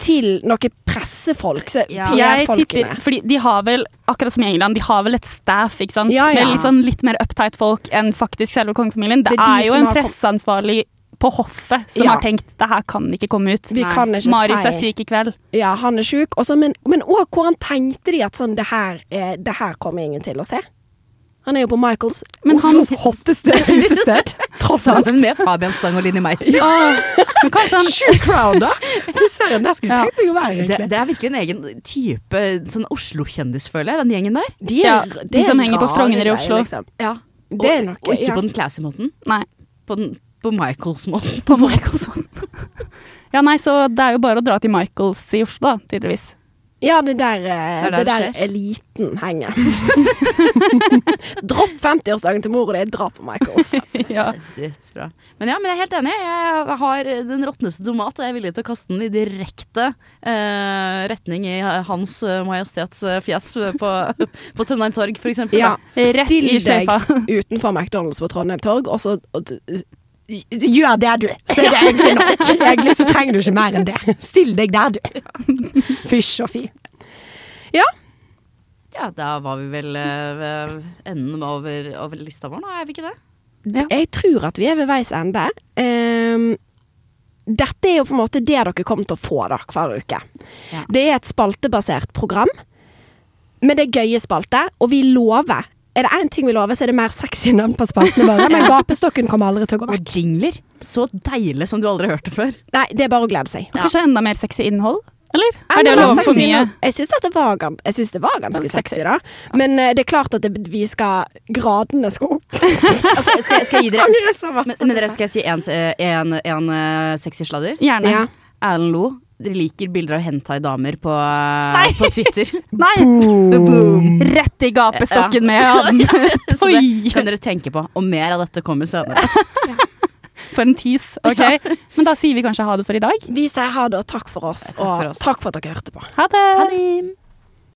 A: til noen pressefolk, så
B: Ja.
C: Jeg tipper, fordi de har vel, akkurat som i England, de har vel et staff, ikke sant?
A: Ja, ja.
C: Med litt, sånn, litt mer uptight folk enn faktisk selve kongefamilien. Det,
A: Det er de
C: er jo en presseansvarlig på hoffet som
A: Ja.
C: har tenkt det her kan ikke komme ut.
A: Vi kan ikke
C: Marius
A: si
C: er syk i kveld.
A: Ja, han er syk. Også, men men òg hvordan tenkte de at sånn, det her, eh, det her kommer ingen til å se? Han er jo på Michaels
C: Men han-
A: Oslos hotteste utested. Tross alt.
B: Sammen med Fabian Stang og Linni Meister.
C: Ja. men kanskje han
A: Sjuk crowd, da! Fy søren, der skulle tenkt meg å være,
B: Det,
A: egentlig.
B: det er virkelig en egen type sånn Oslo-kjendis, føler jeg, den gjengen der.
A: De,
C: Ja, de
A: er
C: som henger på Frogner i Oslo.
A: Liksom.
B: Ja.
A: Det er
B: og,
A: nok-
B: og ikke
A: ja.
B: på den classy måten.
C: Nei.
B: På, den, på Michaels måten.
C: På Michaels. ja, nei, så det er jo bare å dra til Michaels i Oslo, da, tydeligvis.
A: Ja, det der, eh,
B: Det der,
A: det
B: der
A: eliten henger. Dropp 50-årsdagen til mor di, drap på Michaels.
C: ja.
B: Dødsbra. Men ja, men jeg er helt enig. Jeg har den råtneste tomat, og jeg er villig til å kaste den i direkte eh, retning i Hans Majestets eh, fjes på, på Trondheim Torg, for eksempel.
A: Ja,
C: Rett
A: still
C: i sjefa.
A: utenfor McDonald's på Trondheim Torg, og så Gjør det, du. Så er det egentlig nok. Egentlig så trenger du ikke mer enn det. Still deg der, du. Fysj og fy.
B: Ja, da var vi vel eh, ved enden over, over lista vår nå, er vi ikke det?
A: Jeg tror at vi er ved veis ende. Um, dette er jo på en måte det dere kommer til å få da, hver uke.
B: Ja.
A: Det er et spaltebasert program, men det er gøye spalter. og vi lover Er det én ting vi lover, så er det mer sexy navn på spaltene våre. Men gapestokken kommer aldri til å gå
B: Og jingler. Så deilig som du aldri hørte før.
A: Nei, det er bare å glede seg.
C: Og Kanskje enda mer sexy innhold? Eller? Er det lov for mye?
A: Jeg syns det, var synes det var ganske sexy, da. Men eh, det er klart at det, vi skal Gradene skal opp.
B: okay, skal, skal jeg gi dere men, men dere skal jeg si en, en, en en sexy sladder?
C: Gjerne.
A: Ja.
B: Erlend Lo. Dere liker bilder av hentai-damer på, på Twitter.
C: Nei!
B: Boom.
C: Rett i gapestokken med han.
B: Så det kan dere tenke på. Og mer av dette kommer senere.
C: For en tease. Ok, Men da sier vi kanskje ha det for i dag.
A: Vi sier ha det og takk for oss,
B: Takk for
A: og
B: oss.
A: takk for at dere hørte på.
C: Ha det!
B: Ha det.